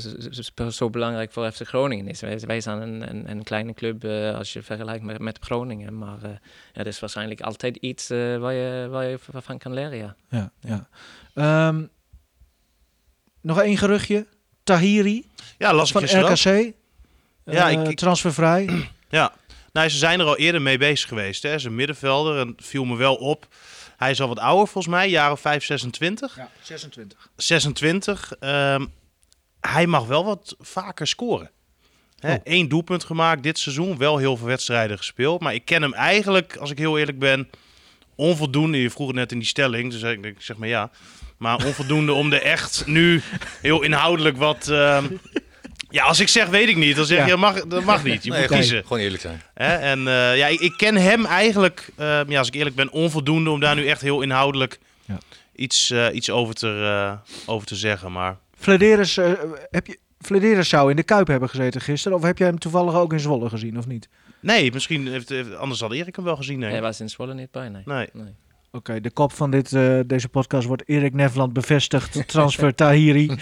zo belangrijk voor FC Groningen is. Wij, wij zijn een, een, een kleine club eh, als je vergelijkt met, met Groningen. Maar eh ja, dat is waarschijnlijk altijd iets eh, waar, je, waar je van kan leren, ja. Ja, ja. Ehm, nog één geruchtje. Tahiri Ja, las ik van. RKC. Ja, ik- ik- transfervrij. <clears throat> Ja, nou, ze zijn er al eerder mee bezig geweest. Hè. Ze is een middenvelder en viel me wel op. Hij is al wat ouder volgens mij, jaren 5, 26. Ja, 26. 26. Ehm, hij mag wel wat vaker scoren. Hè, Oh. Eén doelpunt gemaakt dit seizoen, wel heel veel wedstrijden gespeeld. Maar ik ken hem eigenlijk, als ik heel eerlijk ben, onvoldoende. Je vroeg het net in die stelling, dus ik zeg maar ja. Maar onvoldoende om er echt nu heel inhoudelijk wat... ehm, ja, als ik zeg weet ik niet, dan zeg Ja. je dat mag, dat mag niet. Je Nee, moet gewoon, kiezen. gewoon eerlijk zijn. Hè? En eh, ja, ik, ik ken hem eigenlijk, eh, ja, als ik eerlijk ben, onvoldoende om daar nu echt heel inhoudelijk Ja. iets, eh, iets over, te, eh, over te zeggen. Maar Flederis, heb je, Flederis zou in de Kuip hebben gezeten gisteren. Of heb jij hem toevallig ook in Zwolle gezien, of niet? nee, misschien heeft, heeft- anders had Erik hem wel gezien. Denk Hij was in Zwolle niet bij, nee. Nee. nee. Oké, de kop van dit, eh, deze podcast wordt Erik Nevland bevestigd. <laughs> Transfer Tahiri. <laughs>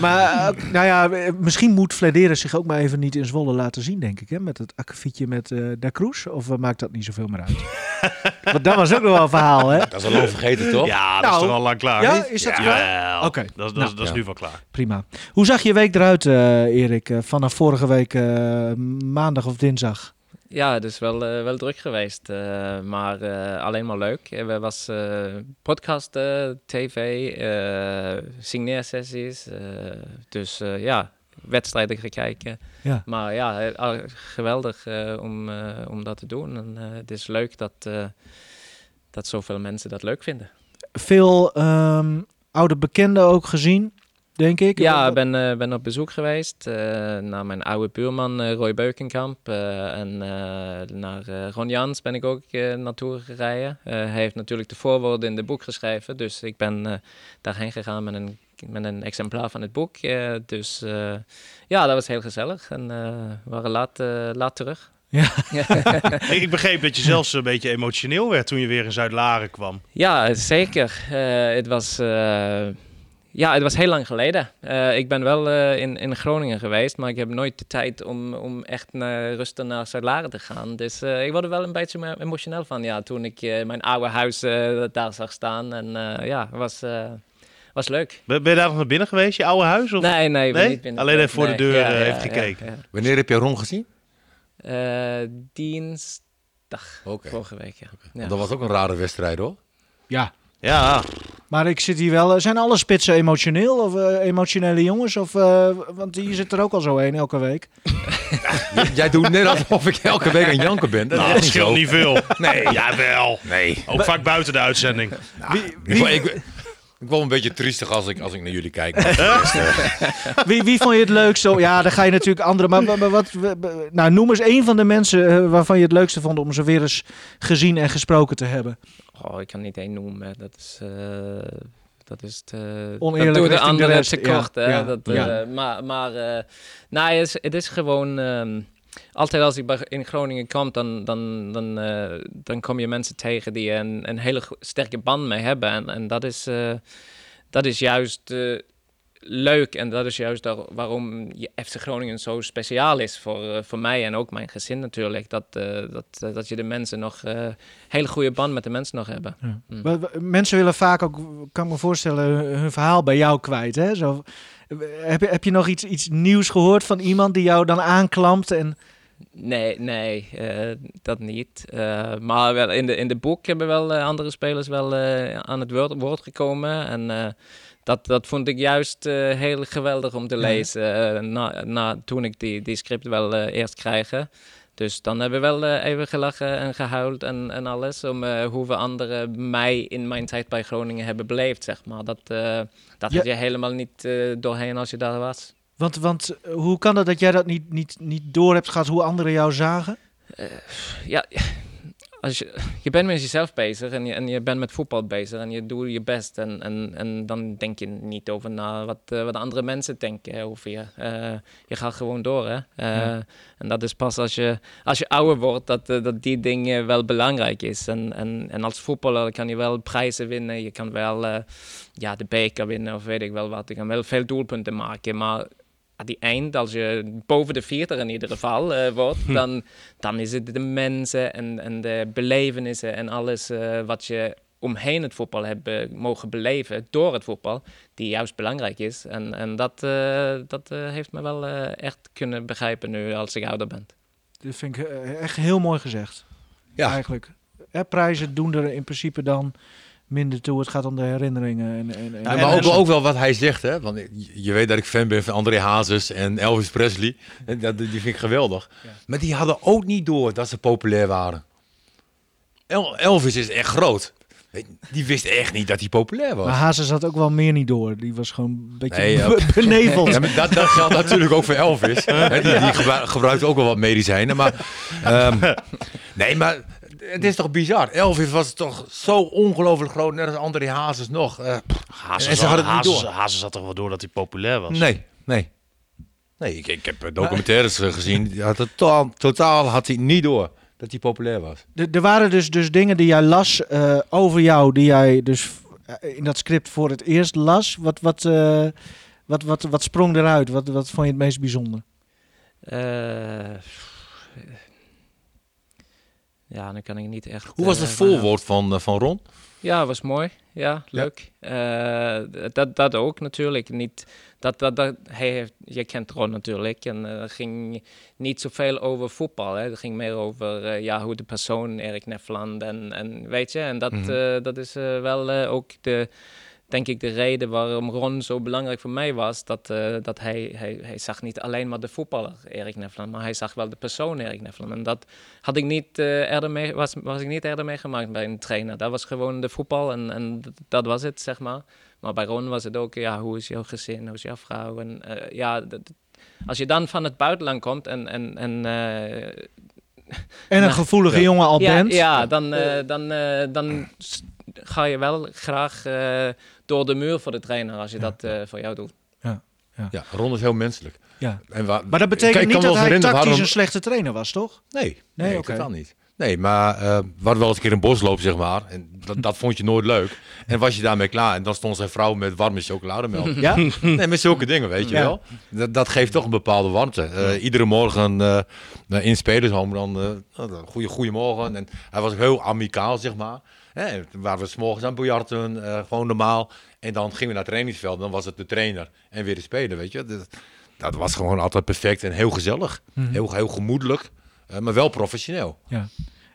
maar eh, nou ja, eh, misschien moet Flederis zich ook maar even niet in Zwolle laten zien, denk ik. Hè? Met het akkefietje met eh Da Cruz. Of maakt dat niet zoveel meer uit? <laughs> Want dat was ook nog wel een verhaal, hè? Dat is al lang vergeten, toch? Ja, dat Nou, is toch al lang klaar. ja, is dat klaar? Oké, Dat, dat, nou, is- dat is ja. nu wel klaar. Prima. Hoe zag je week eruit, eh, Erik? vanaf vorige week eh, maandag of dinsdag? Ja, het is wel, eh, wel druk geweest, eh, maar eh, alleen maar leuk. Er was podcast, tv, signeersessies, dus ja, wedstrijden gekeken. Ja. Maar ja, ah, geweldig om, om dat te doen. En het is leuk dat, dat zoveel mensen dat leuk vinden. Veel ehm, oude bekenden ook gezien, denk ik. Ja, ik ben, eh, ben op bezoek geweest eh, naar mijn oude buurman eh, Roy Beukenkamp. en eh, naar Ron Jans ben ik ook naartoe gereden. Hij heeft natuurlijk de voorwoorden in het boek geschreven. Dus ik ben eh, daarheen gegaan met een, met een exemplaar van het boek. eh, dus eh, ja, dat was heel gezellig. En eh, we waren laat, eh, laat terug. <laughs> Ja. ik, ik begreep dat je zelfs een beetje emotioneel werd toen je weer in Zuid-Laren kwam. Ja, zeker. Eh, het was... eh, ja, het was heel lang geleden. Eh, ik ben wel eh, in, in Groningen geweest, maar ik heb nooit de tijd om, om echt naar rustig naar Zuid-Laren te gaan. Dus eh, ik word er wel een beetje emotioneel van, ja, toen ik eh, mijn oude huis eh, daar zag staan. En eh, ja, het was, eh, was leuk. Ben, ben je daar nog naar binnen geweest, je oude huis? Of? Nee, nee, ik ben Nee? niet binnen. Alleen even voor de deur, ja, ja, heeft ja, gekeken. ja. Wanneer heb je Ron gezien? Eh, dinsdag, vorige week, ja. Dat was ook een rare wedstrijd, hoor. ja. Ja, Maar ik zit hier wel. eh, Zijn alle spitsen emotioneel of eh, emotionele jongens? Of, eh, want hier zit er ook al zo een elke week. <laughs> Jij doet net alsof ik elke week aan janken ben. Dat nou, dat niet scheelt zo. niet veel. Nee. <laughs> Jawel. Nee. Ook vaak buiten de uitzending. Ik, word- ik, ik word een beetje triestig als ik, als ik naar jullie kijk. <laughs> Wie, wie vond je het leukste? Oh, Ja, dan ga je natuurlijk andere. Maar, maar- maar wat, nou, noem eens één van de mensen waarvan je het leukste vond om ze weer eens gezien en gesproken te hebben. Oh, ik kan niet één noemen. Dat is. eh, dat is te, Oneerlijk dat de de andere ja, kort. hè. ja, dat, ja. eh, maar maar eh, nou, het, is, het is gewoon... ehm, altijd als ik in Groningen kom, dan, dan, dan, dan kom je mensen tegen die een, een hele sterke band mee hebben. En, en dat, is, dat is juist leuk. En dat is juist daar, waarom je FC Groningen zo speciaal is voor, eh, voor mij en ook mijn gezin natuurlijk. Dat, eh, dat, eh, dat je de mensen nog... eh hele goede band met de mensen nog hebben. Mm. Wa- wa- Mensen willen vaak ook, kan ik me voorstellen, hun verhaal bij jou kwijt. Hè? Zo, heb, je, heb je nog iets, iets nieuws gehoord van iemand die jou dan aanklampt? En, Nee, nee, dat niet. Maar wel in, de, in de boek hebben wel andere spelers wel aan het woord, woord gekomen. En dat, dat vond ik juist eh, heel geweldig om te lezen. eh, na, na, toen ik die, die script wel eh, eerst krijgen. Dus dan hebben we wel even gelachen en gehuild en, en alles. Om eh, hoeveel anderen mij in mijn tijd bij Groningen hebben beleefd, zeg maar. Dat, dat Ja. had je helemaal niet doorheen als je daar was. Want, want hoe kan het dat jij dat niet, niet, niet door hebt gehad hoe anderen jou zagen? ja, als je, je bent met jezelf bezig en je, en je bent met voetbal bezig en je doet je best. En, en, en dan denk je niet over na wat, eh, wat andere mensen denken over je. Eh, je gaat gewoon door, hè. Eh, Ja. En dat is pas als je, als je ouder wordt dat, dat die dingen wel belangrijk is. En, en, en als voetballer kan je wel prijzen winnen. Je kan wel ja, de beker winnen of weet ik wel wat. Je kan wel veel doelpunten maken, maar die eind, als je boven de 40 in ieder geval eh, wordt, dan, dan is het de mensen en, en de belevenissen en alles eh, wat je omheen het voetbal hebt eh, mogen beleven door het voetbal, die juist belangrijk is. En, en dat, eh, dat eh, heeft me wel eh, echt kunnen begrijpen nu als ik ouder ben. Dat vind ik echt heel mooi gezegd. Ja. Eigenlijk. Hè, prijzen doen er in principe dan minder toe. Het gaat om de herinneringen. En, en, en Ja, maar ook, ook wel wat hij zegt, hè? Want je- je weet dat ik fan ben van André Hazes en Elvis Presley. En dat, die vind ik geweldig. Ja. Maar die hadden ook niet door dat ze populair waren. El- Elvis is echt groot. Die wist echt niet dat hij populair was. Maar Hazes had ook wel meer niet door. Die was gewoon een beetje Nee, ja. <laughs> beneveld. Ja, dat, dat geldt natuurlijk ook voor Elvis. Hè, die die gebru- gebruikt ook wel wat medicijnen. Maar, ehm, <laughs> nee, maar het is toch bizar. Elvis was toch zo ongelooflijk groot, net als André Hazes nog. Eh, Hazes, En ze hadden het niet Hazes, door. Hazes had toch wel door dat hij populair was? nee, nee. Nee, ik, ik heb documentaires gezien. Die had totaal, totaal had hij niet door dat hij populair was. Er er waren dus, dus dingen die jij las eh, over jou, die jij dus eh, in dat script voor het eerst las. Wat, wat, eh, wat, wat, wat sprong eruit? Wat, wat vond je het meest bijzonder? Eh, ja, dan kan ik niet echt... Hoe was eh, het voorwoord van, eh, van Ron? Ja, was mooi. Ja, leuk. Eh, dat, dat ook natuurlijk. Niet, dat, dat, dat, hij heeft, je kent Ron natuurlijk. En het ging niet zoveel over voetbal. Hè. Het ging meer over ja, hoe de persoon Erik Nefland en, en weet je. En dat, Mhm. dat is wel ook de, denk ik, de reden waarom Ron zo belangrijk voor mij was. Dat, eh, dat hij, hij, hij zag niet alleen maar de voetballer Erik Nefland, maar hij zag wel de persoon Erik Nefland. En dat had ik niet, eh, eerder mee, was, was ik niet eerder meegemaakt bij een trainer. Dat was gewoon de voetbal en, en dat- was het, zeg maar. Maar bij Ron was het ook, ja, hoe is jouw gezin, hoe is jouw vrouw? En eh, ja, dat- als je dan van het buitenland komt en, en, en En een Nou, <laughs> gevoelige ja. jongen al ja, bent. ja, dan, dan, dan ga je wel graag door de muur voor de trainer als je dat eh, voor jou doet. Ja, Ron is heel menselijk. Ja. En wa- Maar dat betekent Kijk, niet dat hij tactisch een slechte trainer was, toch? Nee, nee, Nee, kan niet. Nee, maar we hadden wel eens een keer een bosloop, zeg maar. En dat, dat vond je nooit leuk. En was je daarmee klaar. En dan stond zijn vrouw met warme chocolademelk. <laughs> Ja? nee, met zulke dingen, weet je Ja. wel. Dat, dat geeft toch een bepaalde warmte. Eh, Iedere morgen eh, in spelershome dan... eh nou, goeie, goeiemorgen. En hij was heel amicaal, zeg maar. Hè, waren we s'morgens aan biljarten, eh, gewoon normaal. En dan gingen we naar het trainingsveld. Dan was het de trainer en weer de speler, weet je. Dat, dat was gewoon altijd perfect en heel gezellig. Mhm. Heel, heel gemoedelijk. eh, maar wel professioneel. Ja.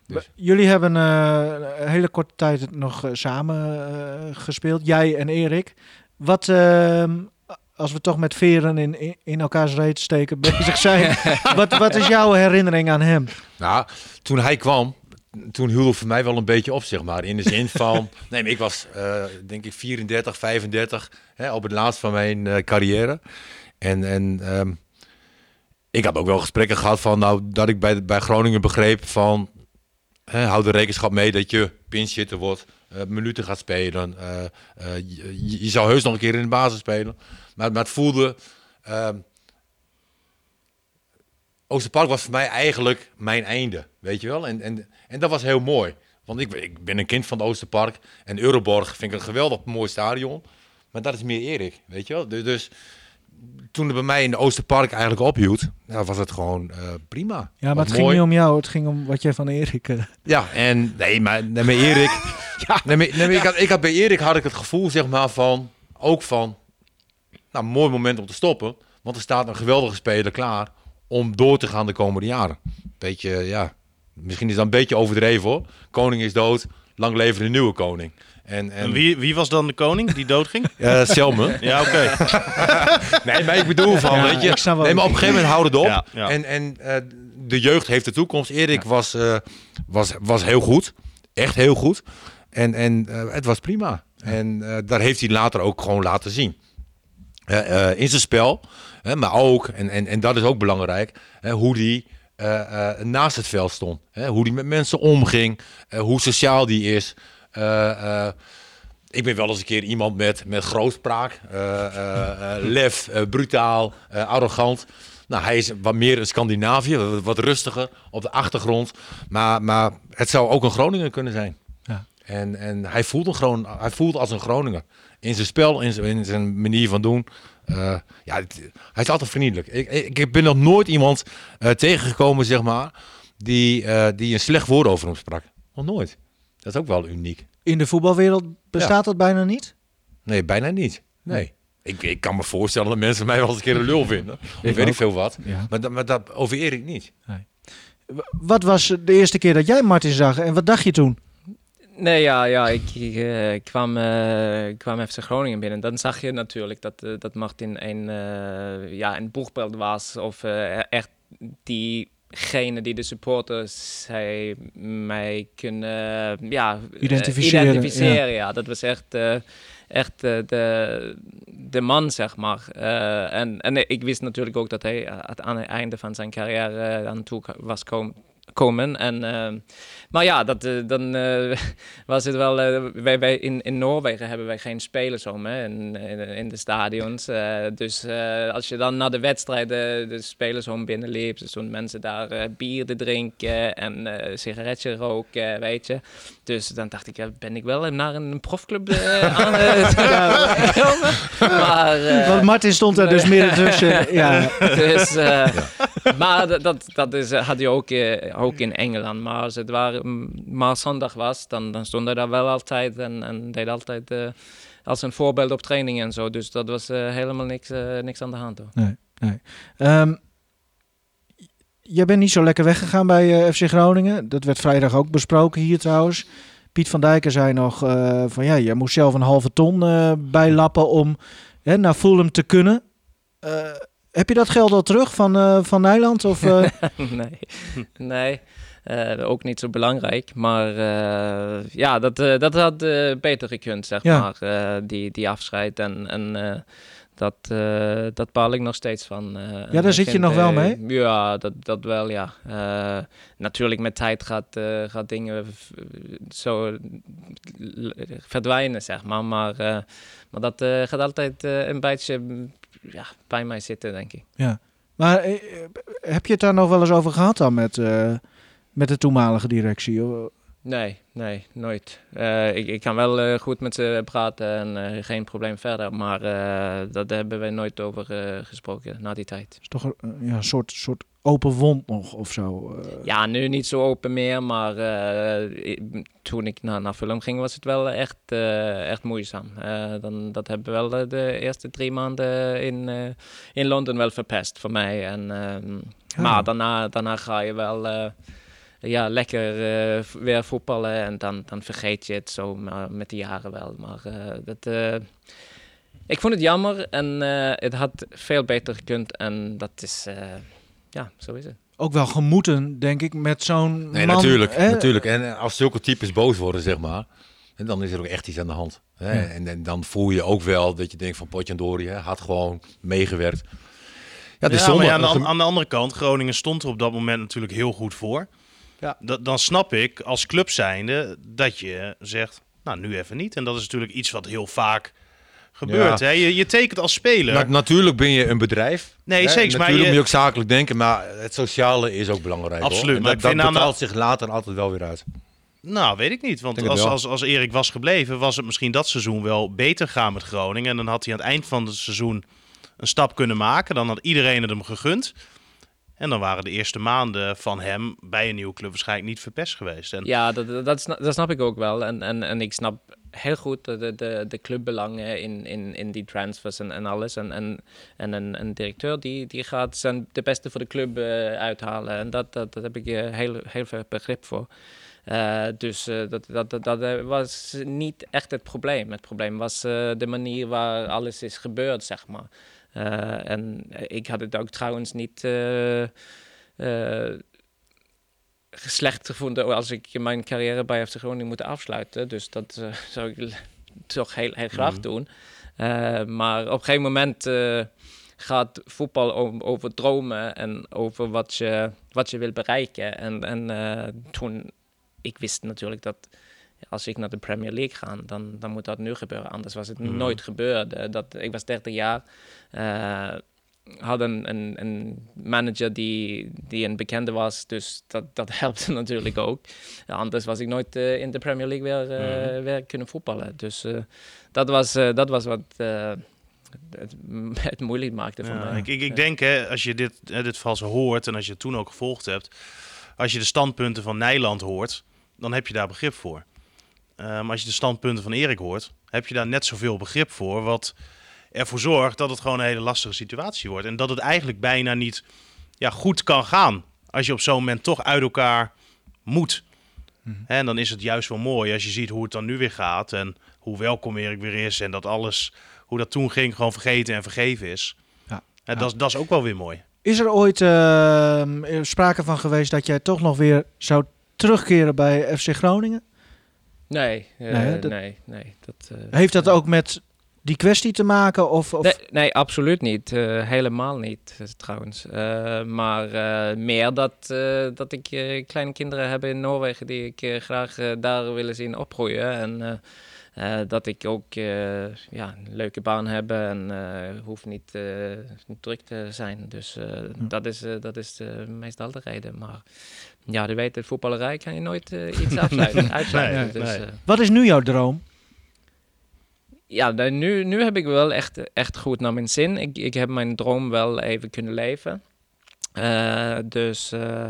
Dus. Jullie hebben eh, een hele korte tijd nog samen gespeeld, jij en Erik. Wat, ehm, als we toch met veren in, in, in elkaars reet steken <laughs> bezig zijn, wat, wat is jouw herinnering aan hem? Nou, toen hij kwam, toen hield het voor mij wel een beetje op, zeg maar. In de zin van, <laughs> nee, maar ik was eh, denk ik 34, 35, hè, op het laatst van mijn eh, carrière. En, en ehm, ik had ook wel gesprekken gehad van, nou, dat ik bij, bij Groningen begreep van, hè, hou de rekenschap mee dat je pinchitter wordt, eh, minuten gaat spelen. je, je zou heus nog een keer in de basis spelen. Maar, maar het voelde... ehm, Oosterpark was voor mij eigenlijk mijn einde, weet je wel. En, en, en dat was heel mooi. Want ik, ik ben een kind van het Oosterpark. En Euroborg vind ik een geweldig mooi stadion. Maar dat is meer Erik, weet je wel. Dus, dus toen het bij mij in de Oosterpark eigenlijk ophield, nou, was het gewoon eh, prima. Ja, maar het ging niet om jou, het ging om wat jij van Erik... eh, Ja, en nee, maar nee, maar Erik. <laughs> nee, maar, nee, maar ik, had, ik had bij Erik had ik het gevoel, zeg maar, van ook van. Nou, mooi moment om te stoppen. Want er staat een geweldige speler klaar om door te gaan de komende jaren. Beetje, ja, misschien is dat een beetje overdreven hoor. Koning is dood, lang leven de nieuwe koning. En, en, En wie, wie was dan de koning die doodging? <laughs> Eh, Selme. ja, oké. <laughs> Nee, maar ik bedoel van, Ja, weet je, ik snap wel nee, maar op een gegeven moment houden het op. Ja, ja. En, en eh, de jeugd heeft de toekomst. Erik was, eh, was, was heel goed. Echt heel goed. En, en eh, het was prima. En eh, daar heeft hij later ook gewoon laten zien. Eh, eh, in zijn spel. Hè, maar ook, en, en, en dat is ook belangrijk, hè, hoe hij eh, naast het veld stond. Hè, hoe hij met mensen omging. eh, hoe sociaal die is. Eh, eh, ik ben wel eens een keer iemand met, met grootspraak, eh, eh, eh, lef, eh, brutaal, eh, arrogant. Nou, hij is wat meer een Scandinavië, wat, rustiger op de achtergrond. Maar, maar het zou ook een Groninger kunnen zijn. Ja. En, en hij, voelt een Groen, hij voelt als een Groninger. In zijn spel, in zijn, in zijn manier van doen. Eh, ja, het- hij is altijd vriendelijk. Ik, ik, ik ben nog nooit iemand eh, tegengekomen, zeg maar, die, eh, die een slecht woord over hem sprak. Nog nooit. Dat is ook wel uniek. In de voetbalwereld bestaat dat bijna niet? Nee, bijna niet. Nee. Ik, ik kan me voorstellen dat mensen mij wel eens een keer een lul vinden. Of weet ook. ik veel wat. Ja. Maar, dat, maar dat over Erik niet. W- Wat was de eerste keer dat jij Martin zag en wat dacht je toen? Nee, ja, ja ik, ik, eh, kwam, ik kwam FC Groningen binnen. Dan zag je natuurlijk dat, eh, dat Martin een, ja, een boegbeeld was. Of echt diegene die de supporters hij, mij kunnen ja, Identificeren, identificeren, ja. Dat was echt, echt de, de man, zeg maar. En, en ik wist natuurlijk ook dat hij aan het einde van zijn carrière aan toe was kom- komen. En, eh, maar ja, dat, eh, dan eh, <laughs> was het wel. eh, wij, wij in, in Noorwegen hebben wij geen spelers om hè, in, in, in de stadions. Eh, dus eh, als je dan naar de wedstrijden de spelers om binnenliep, dus stonden mensen daar bier te drinken en sigaretje roken, weet je. Dus dan dacht ik, ja, ben ik wel naar een profclub <laughs> aan gekomen. Maar, Want Martin stond er dus midden <laughs> tussen. Ja. dus, eh, Maar dat, dat, is, eh, had je ook, eh, ook in Engeland. Maar als het waar, mm, maar zondag was, dan, dan stond hij daar wel altijd en, en deed altijd eh, als een voorbeeld op training en zo. Dus dat was helemaal niks, niks aan de hand. Hoor. Nee, nee. Jij bent niet zo lekker weggegaan bij FC Groningen. Dat werd vrijdag ook besproken hier trouwens. Piet van Dijken zei nog van ja, je moest zelf een halve ton eh, bijlappen om hè, naar Fulham te kunnen. Eh, heb je dat geld al terug van, eh, van Nijland? Of, eh, <laughs> nee, <laughs> nee. Eh, ook niet zo belangrijk. Maar ja, dat, dat had beter gekund, zeg Ja. maar. die, die afscheid. En, en dat, dat baal ik nog steeds van. En daar zit je nog wel mee? Ja, dat, dat wel, ja. Natuurlijk, met tijd gaat, gaat dingen zo verdwijnen, zeg maar. Maar, maar dat gaat altijd een beetje ja, bij mij zitten, denk ik. maar eh, heb je het daar nog wel eens over gehad dan met, eh, met de toenmalige directie? Nee, nee, nooit. Eh, ik, ik kan wel eh, goed met ze praten en eh, geen probleem verder, maar eh daar hebben wij nooit over eh, gesproken na die tijd. is toch een, ja, soort, soort open wond nog of zo? eh. Ja, nu niet zo open meer, maar eh, toen ik naar, naar film ging was het wel echt, eh, echt moeizaam. Dan, dat hebben we wel de eerste drie maanden in, in Londen wel verpest voor mij. En, ehm, Ja. Maar daarna, daarna ga je wel ja, lekker weer voetballen en dan, dan vergeet je het zo maar met de jaren wel. Maar dat, ik vond het jammer en het had veel beter gekund en dat is, ja, zo is het. Ook wel gemoeten, denk ik, met zo'n Nee, man, natuurlijk, hè? natuurlijk. En eh, als zulke types boos worden, zeg maar, en dan is er ook echt iets aan de hand. Hè? Ja. En, en dan voel je ook wel dat je denkt van Potjandori, hè, had gewoon meegewerkt. Ja, het is Ja, zonde. ja, aan, de, aan de andere kant, Groningen stond er op dat moment natuurlijk heel goed voor. Ja. Da- dan snap ik als club zijnde dat je zegt, nou nu even niet. En dat is natuurlijk iets wat heel vaak gebeurt. Ja. Hè? Je, je tekent als speler. Na- natuurlijk ben je een bedrijf. Nee, hè? zeker, maar Natuurlijk je- moet je ook zakelijk denken, maar het sociale is ook belangrijk. hoor. Absoluut, En maar dat, ik dat zich later altijd wel weer uit. Nou, weet ik niet. Want als, als, als Erik was gebleven, was het misschien dat seizoen wel beter gaan met Groningen. En dan had hij aan het eind van het seizoen een stap kunnen maken. Dan had iedereen het hem gegund. En dan waren de eerste maanden van hem bij een nieuwe club waarschijnlijk niet verpest geweest. En Ja, dat, dat, dat snap, dat snap ik ook wel. En, en, en ik snap heel goed de, de- de, clubbelangen in, in, in die transfers en, en alles. En, en, en een, directeur die, die gaat zijn de beste voor de club eh, uithalen. En dat, dat, dat heb ik eh, heel, heel veel begrip voor. Eh, dus dat, dat, dat, dat was niet echt het probleem. Het probleem was de manier waar alles is gebeurd, zeg maar. En ik had het ook trouwens niet slecht gevonden als ik mijn carrière bij FC Groningen moet afsluiten. Dus dat eh, <laughs> zou ik toch heel, heel graag Mhm. doen. Eh, maar op een gegeven moment eh, gaat voetbal o- over dromen en over wat je, wat je wil bereiken. En, en toen, ik wist natuurlijk dat als ik naar de Premier League ga, dan, dan moet dat nu gebeuren. Anders was het Mhm. nooit gebeurd. Dat, ik was 30 jaar. Had een, een, een manager die, die een bekende was, dus dat, dat <laughs> helpte natuurlijk ook. Anders was ik nooit eh, in de Premier League weer, eh, Mhm. weer kunnen voetballen. Dus eh, dat, was, dat was wat het, <laughs> het moeilijk maakte voor Ja, mij. ik, ik, denk, hè, als je dit, hè, dit zo hoort en als je het toen ook gevolgd hebt, als je de standpunten van Nijland hoort, dan heb je daar begrip voor. Maar als je de standpunten van Erik hoort, heb je daar net zoveel begrip voor, wat ervoor zorgt dat het gewoon een hele lastige situatie wordt. En dat het eigenlijk bijna niet ja, goed kan gaan als je op zo'n moment toch uit elkaar moet. Hè, En dan is het juist wel mooi als je ziet hoe het dan nu weer gaat en hoe welkom Erik weer is en dat alles, hoe dat toen ging, gewoon vergeten en vergeven is. Ja. Ja, Ja. Dat, is- dat is ook wel weer mooi. Is er ooit ehm, sprake van geweest dat jij toch nog weer zou terugkeren bij FC Groningen? Nee, eh, Nee, dat- nee, nee. Dat, eh, Heeft dat ook met die kwestie te maken? Of, of... Nee, nee, absoluut niet. Eh, helemaal niet, eh, trouwens. Eh, maar eh, meer dat, dat ik eh, kleine kinderen heb in Noorwegen die ik graag daar willen zien opgroeien. En eh, eh, dat ik ook eh, ja, een leuke baan heb en eh, hoef niet eh, druk te zijn. Dus eh, dat is, eh, dat is meestal de reden. Maar ja, je weet, het voetballerij kan je nooit iets <laughs> afsluiten. uitsluiten. Nee, dus, nee. eh, Wat is nu jouw droom? Ja, nu, nu heb ik wel echt, echt goed naar mijn zin. Ik, ik heb mijn droom wel even kunnen leven. Eh, dus eh,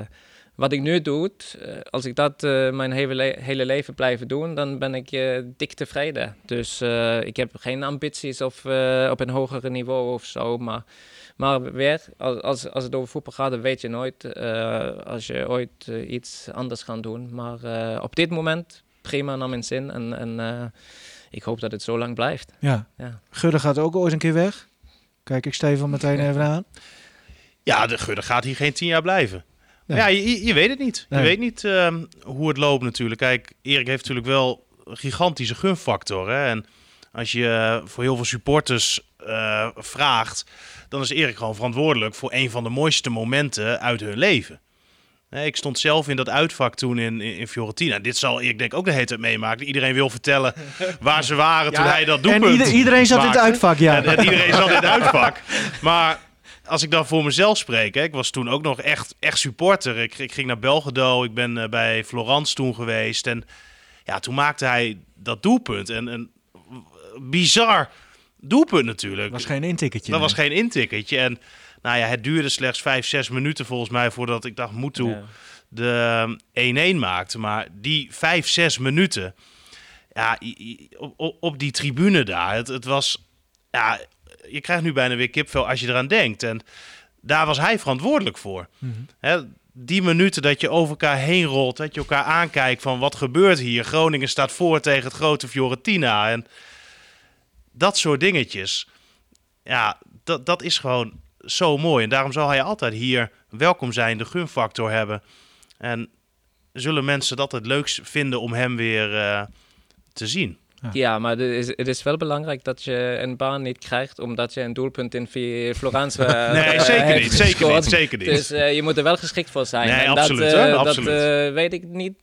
wat ik nu doe, eh, als ik dat mijn hele, le- hele leven blijven doen, dan ben ik dik tevreden. Dus ik heb geen ambities of, op een hogere niveau of zo. Maar, maar weer, als, als, als het over voetbal gaat, dan weet je nooit als je ooit iets anders gaat doen. Maar op dit moment prima naar mijn zin. En, en ik hoop dat het zo lang blijft. Ja. Ja. Gudde gaat ook ooit een keer weg. Kijk ik Stefan meteen even aan. Ja, de Gudde gaat hier geen tien jaar blijven. Nee. Ja, je, je- weet het niet. Nee. Je weet niet ehm, hoe het loopt natuurlijk. Kijk, Erik heeft natuurlijk wel een gigantische gunfactor. Hè? En als je eh, voor heel veel supporters eh, vraagt, dan is Erik gewoon verantwoordelijk voor een van de mooiste momenten uit hun leven. Ik stond zelf in dat uitvak toen in, in, in Fiorentina. Dit zal Erik denk ik ook de hele tijd meemaken. Iedereen wil vertellen <laughs> waar ze waren toen hij dat doelpunt En ieder- iedereen zat in het uitvak, ja. En, en iedereen zat in het uitvak. Maar als ik dan voor mezelf spreek, hè, ik was toen ook nog echt, echt supporter. Ik, ik ging naar Belgedo, ik ben eh, bij Florence toen geweest. En ja, toen maakte hij dat doelpunt. En een bizar doelpunt natuurlijk. was geen intikketje. dat nee. was geen intikketje. En nou ja, het duurde slechts vijf, zes minuten volgens mij voordat ik dacht, moet toe Ja. de ehm, 1-1 maakte. Maar die vijf, zes minuten, ja, op, op, die tribune daar, het, het was, ja, je krijgt nu bijna weer kipvel als je eraan denkt. En daar was hij verantwoordelijk voor. Mhm. Hè, die minuten dat je over elkaar heen rolt, dat je elkaar aankijkt van wat gebeurt hier. Groningen staat voor tegen het grote Fiorentina. En dat soort dingetjes, ja, dat, dat is gewoon zo mooi. En daarom zal hij altijd hier welkom zijn, de gunfactor hebben. En zullen mensen dat het leukst vinden om hem weer eh, te zien. Ja, maar het is, het is wel belangrijk dat je een baan niet krijgt omdat je een doelpunt in Florence <laughs> eh, Nee, eh, zeker heeft niet, zeker niet, zeker niet. Dus eh, je moet er wel geschikt voor zijn. Nee, En absoluut, Dat, hè, eh, dat absoluut. eh, weet ik niet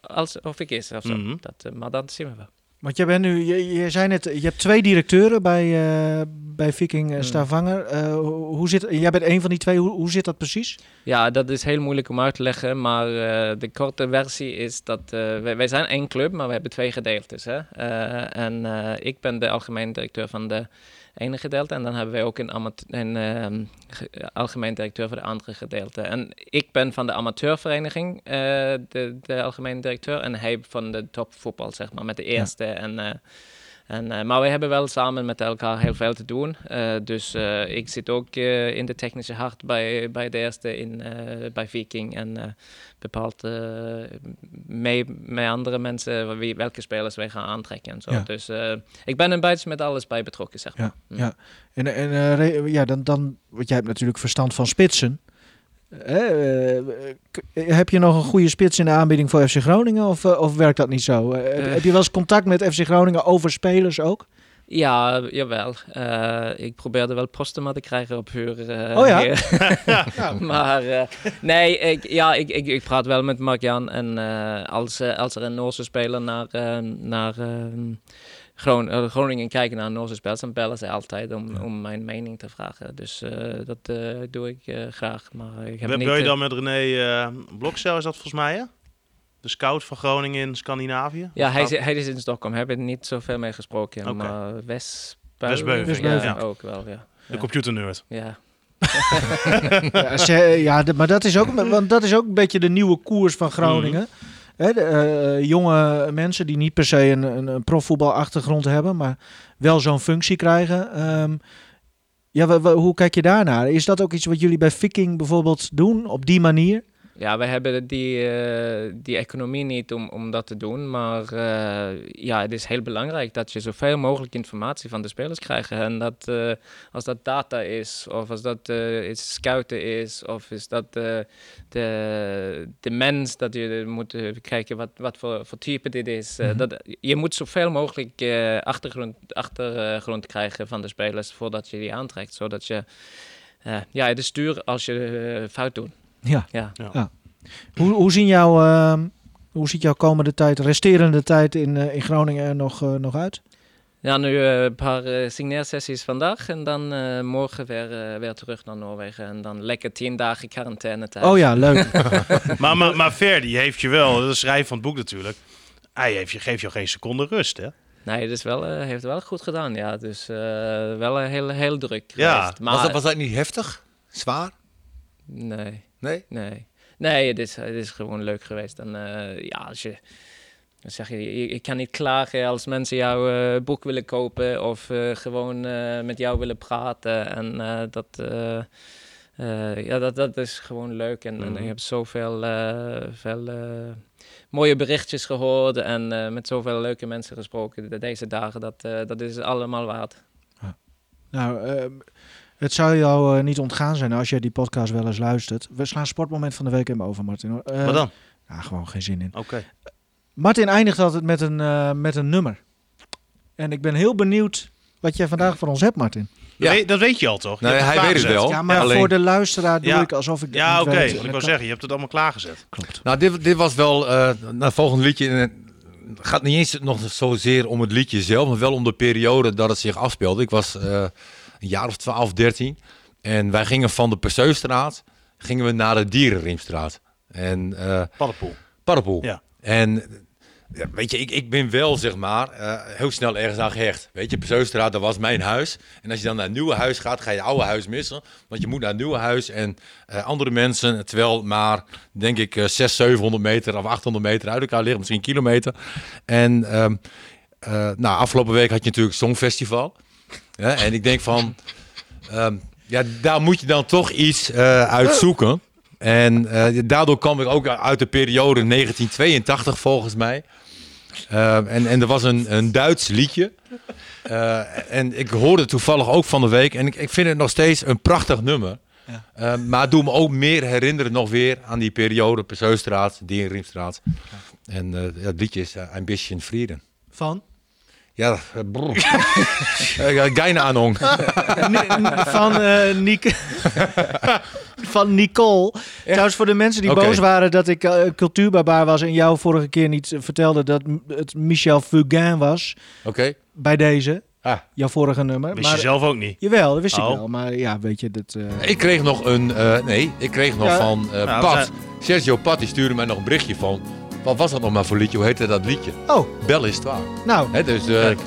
als, of ik is of zo. Mhm. dat, maar dat zien we wel. Want jij bent nu, je, je zei net, je hebt twee directeuren bij, eh, bij Viking uh, Stavanger. Eh, hoe zit, jij bent een van die twee, hoe, hoe zit dat precies? Ja, dat is heel moeilijk om uit te leggen, maar eh, de korte versie is dat eh, wij, wij zijn één club, maar we hebben twee gedeeltes. Hè? Eh, en eh, ik ben de algemeen directeur van de ene gedeelte. En dan hebben wij ook een, amate- een ehm, ge- algemeen directeur voor de andere gedeelte. En ik ben van de amateurvereniging, eh, de, de algemeen directeur. En hij van de topvoetbal, zeg maar, met de eerste. En, eh, en, eh, maar we hebben wel samen met elkaar heel veel te doen. Eh, dus eh, ik zit ook in de technische hart bij, bij de eerste in, bij Viking. En bepaalt mee met andere mensen wie, welke spelers wij gaan aantrekken en zo. Ja. Dus ik ben een beetje met alles bij betrokken, zeg maar. Ja, ja. En, en ja, dan, dan, want jij hebt natuurlijk verstand van spitsen. Eh, eh, heb je nog een goede spits in de aanbieding voor FC Groningen of, eh, of werkt dat niet zo? Heb, heb je wel eens contact met FC Groningen over spelers ook? Ja, jawel. Eh, ik probeerde wel Postema te krijgen op huur. Oh ja? hier. <laughs> <laughs> maar eh, nee, ik, ja, ik, ik, ik praat wel met Mark-Jan. En eh, als, als er een Noorse speler naar, naar ehm, Gron- eh, Groningen kijken naar Noorse spelers, dan bellen ze altijd om, om mijn mening te vragen. Dus eh, dat eh, doe ik eh, graag. Maar ik heb niet, je dan met René eh Blokcel, is dat volgens mij, hè? De scout van Groningen in Scandinavië? Ja, hij, hij is in Stockholm. Hebben er niet zoveel mee gesproken. Maar West Westbeuven, Westbeuven. ja, ja. ook wel, ja. De Ja. computernerd. ja. <laughs> Ja, ze- ja, de- maar dat is, ook, want dat is ook een beetje de nieuwe koers van Groningen. De, eh, jonge mensen die niet per se een, een, een profvoetbalachtergrond hebben, maar wel zo'n functie krijgen. Ehm, ja, hoe kijk je daarnaar? Is dat ook iets wat jullie bij Viking bijvoorbeeld doen op die manier? Ja, wij hebben die, eh, die economie niet om, om dat te doen. Maar eh, ja, het is heel belangrijk dat je zoveel mogelijk informatie van de spelers krijgt. En dat eh, als dat data is, of als dat iets scouten is, of is dat de, de mens dat je moet kijken wat, wat voor, voor type dit is. Eh, dat, je moet zoveel mogelijk achtergrond, achtergrond krijgen van de spelers voordat je die aantrekt. Zodat je ja, de stuur als je fout doet. Ja. Ja. Hoe, hoe, zien jouw, ehm, hoe ziet jouw komende tijd, resterende tijd in, eh, in Groningen er nog, eh, nog uit? Ja, nu eh, een paar signeersessies vandaag en dan eh, morgen weer, weer terug naar Noorwegen. En dan lekker tien dagen quarantaine thuis. Oh ja, leuk. <laughs> <laughs> maar, maar, maar Ferdi heeft je wel, dat is schrijf van het boek natuurlijk. Hij heeft je, geeft je geen seconde rust, hè? Nee, het is wel, eh, heeft wel goed gedaan, ja. Dus eh, wel een heel, heel druk Ja. geweest. Maar, was, dat, was dat niet heftig? Zwaar? Nee, Nee? nee. Nee, het is, het is gewoon leuk geweest. En eh, ja, als je... Dan zeg je, ik kan niet klagen als mensen jouw eh, boek willen kopen of eh, gewoon met jou willen praten. En dat, ja, dat, dat is gewoon leuk. En, en Mhm. ik heb zoveel veel, mooie berichtjes gehoord en met zoveel leuke mensen gesproken de- deze dagen. Dat, dat is allemaal waard. nou, ehm, het zou jou eh, niet ontgaan zijn als jij die podcast wel eens luistert. We slaan sportmoment van de week even over, Martin. Eh, Wat dan? Ja, gewoon geen zin in. Oké. Martin eindigt altijd met een, eh, met een nummer. En ik ben heel benieuwd wat jij vandaag voor ons hebt, Martin. Ja. Dat, weet, dat weet je al, toch? Je Nee, hebt hij weet het wel. Ja, maar alleen- voor de luisteraar doe Ja. ik alsof ik Ja, niet oké. En ik wil kan- zeggen, je hebt het allemaal klaargezet. Klopt. Nou, dit, dit was wel eh nou, volgend liedje. eh, Het gaat niet eens nog zozeer om het liedje zelf, maar wel om de periode dat het zich afspeelde. Ik was eh, een jaar of 12, 13. En wij gingen van de Perseustraat gingen we naar de Dierenriemstraat. En eh Paddenpoel. Paddenpoel. Ja. En ja, weet je, ik, ik ben wel zeg maar eh, heel snel ergens aan gehecht. Weet je, Perseustraat, dat was mijn huis. En als je dan naar het nieuwe huis gaat, ga je het oude huis missen. Want je moet naar het nieuwe huis en eh, andere mensen, terwijl maar, denk ik, eh 600, 700 meter of 800 meter uit elkaar liggen, misschien een kilometer. En eh, nou, afgelopen week had je natuurlijk Songfestival. Ja, en ik denk van, ehm, ja, daar moet je dan toch iets eh uitzoeken. En eh, daardoor kwam ik ook uit de periode 1982 volgens mij. Eh, en, en er was een, een Duits liedje. Eh, en ik hoorde toevallig ook van de week. En ik, ik vind het nog steeds een prachtig nummer. Ja. Eh, maar het doet me ook meer herinneren nog weer aan die periode Perseustraat, Dierenriemstraat. En eh, het liedje is uh, Ambition Frieden. Van? Ja, uh, <laughs> Geine Ahnung. Ni- van eh Nick. <laughs> van Nicole. Trouwens, voor de mensen die boos waren dat ik cultuurbarbaar was en jou vorige keer niet vertelde dat het Michel Fugain was Oké. bij deze, Ah. jouw vorige nummer. Wist je zelf ook niet. Jawel, dat wist ik Oh. wel. Maar ja, weet je, dat... eh, Ik kreeg nog een, eh, nee, ik kreeg nog Ja. van eh, Nou, Pat. Sergio Pat, die stuurde mij nog een berichtje van. Wat was dat nog maar voor liedje? Hoe heette dat liedje? Oh, Bel is het waar. nou, Hè, dus, eh, Kijk.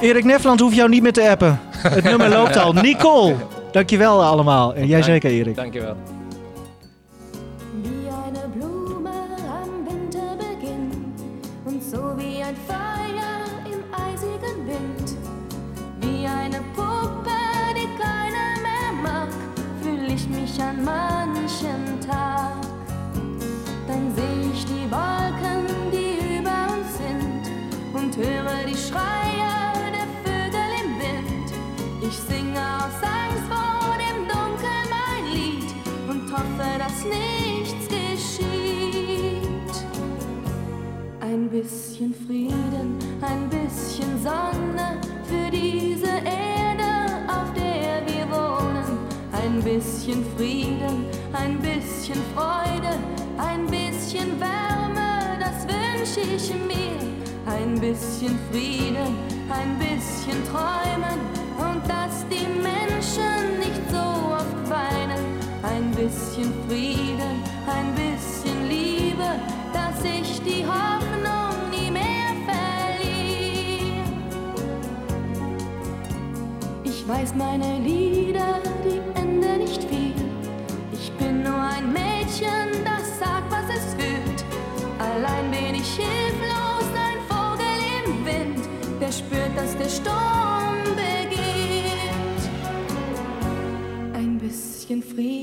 Erik Nefland hoeft jou niet meer te appen. <laughs> Het nummer loopt al. Nicole, dankjewel allemaal. En jij zeker, Erik. Dankjewel. Wie bisschen Frieden, ein bisschen Sonne für diese Erde, auf der wir wohnen. Ein bisschen Frieden, ein bisschen Freude, ein bisschen Wärme, das wünsche ich mir. Ein bisschen Frieden, ein bisschen Träumen und dass die Menschen nicht so oft weinen. Ein bisschen Frieden, ein bisschen Liebe, dass ich die Hoffnung weiß meine Lieder, die enden nicht viel. Ich bin nur ein Mädchen, das sagt, was es fühlt. Allein bin ich hilflos, ein Vogel im Wind, der spürt, dass der Sturm beginnt. Ein bisschen Frieden,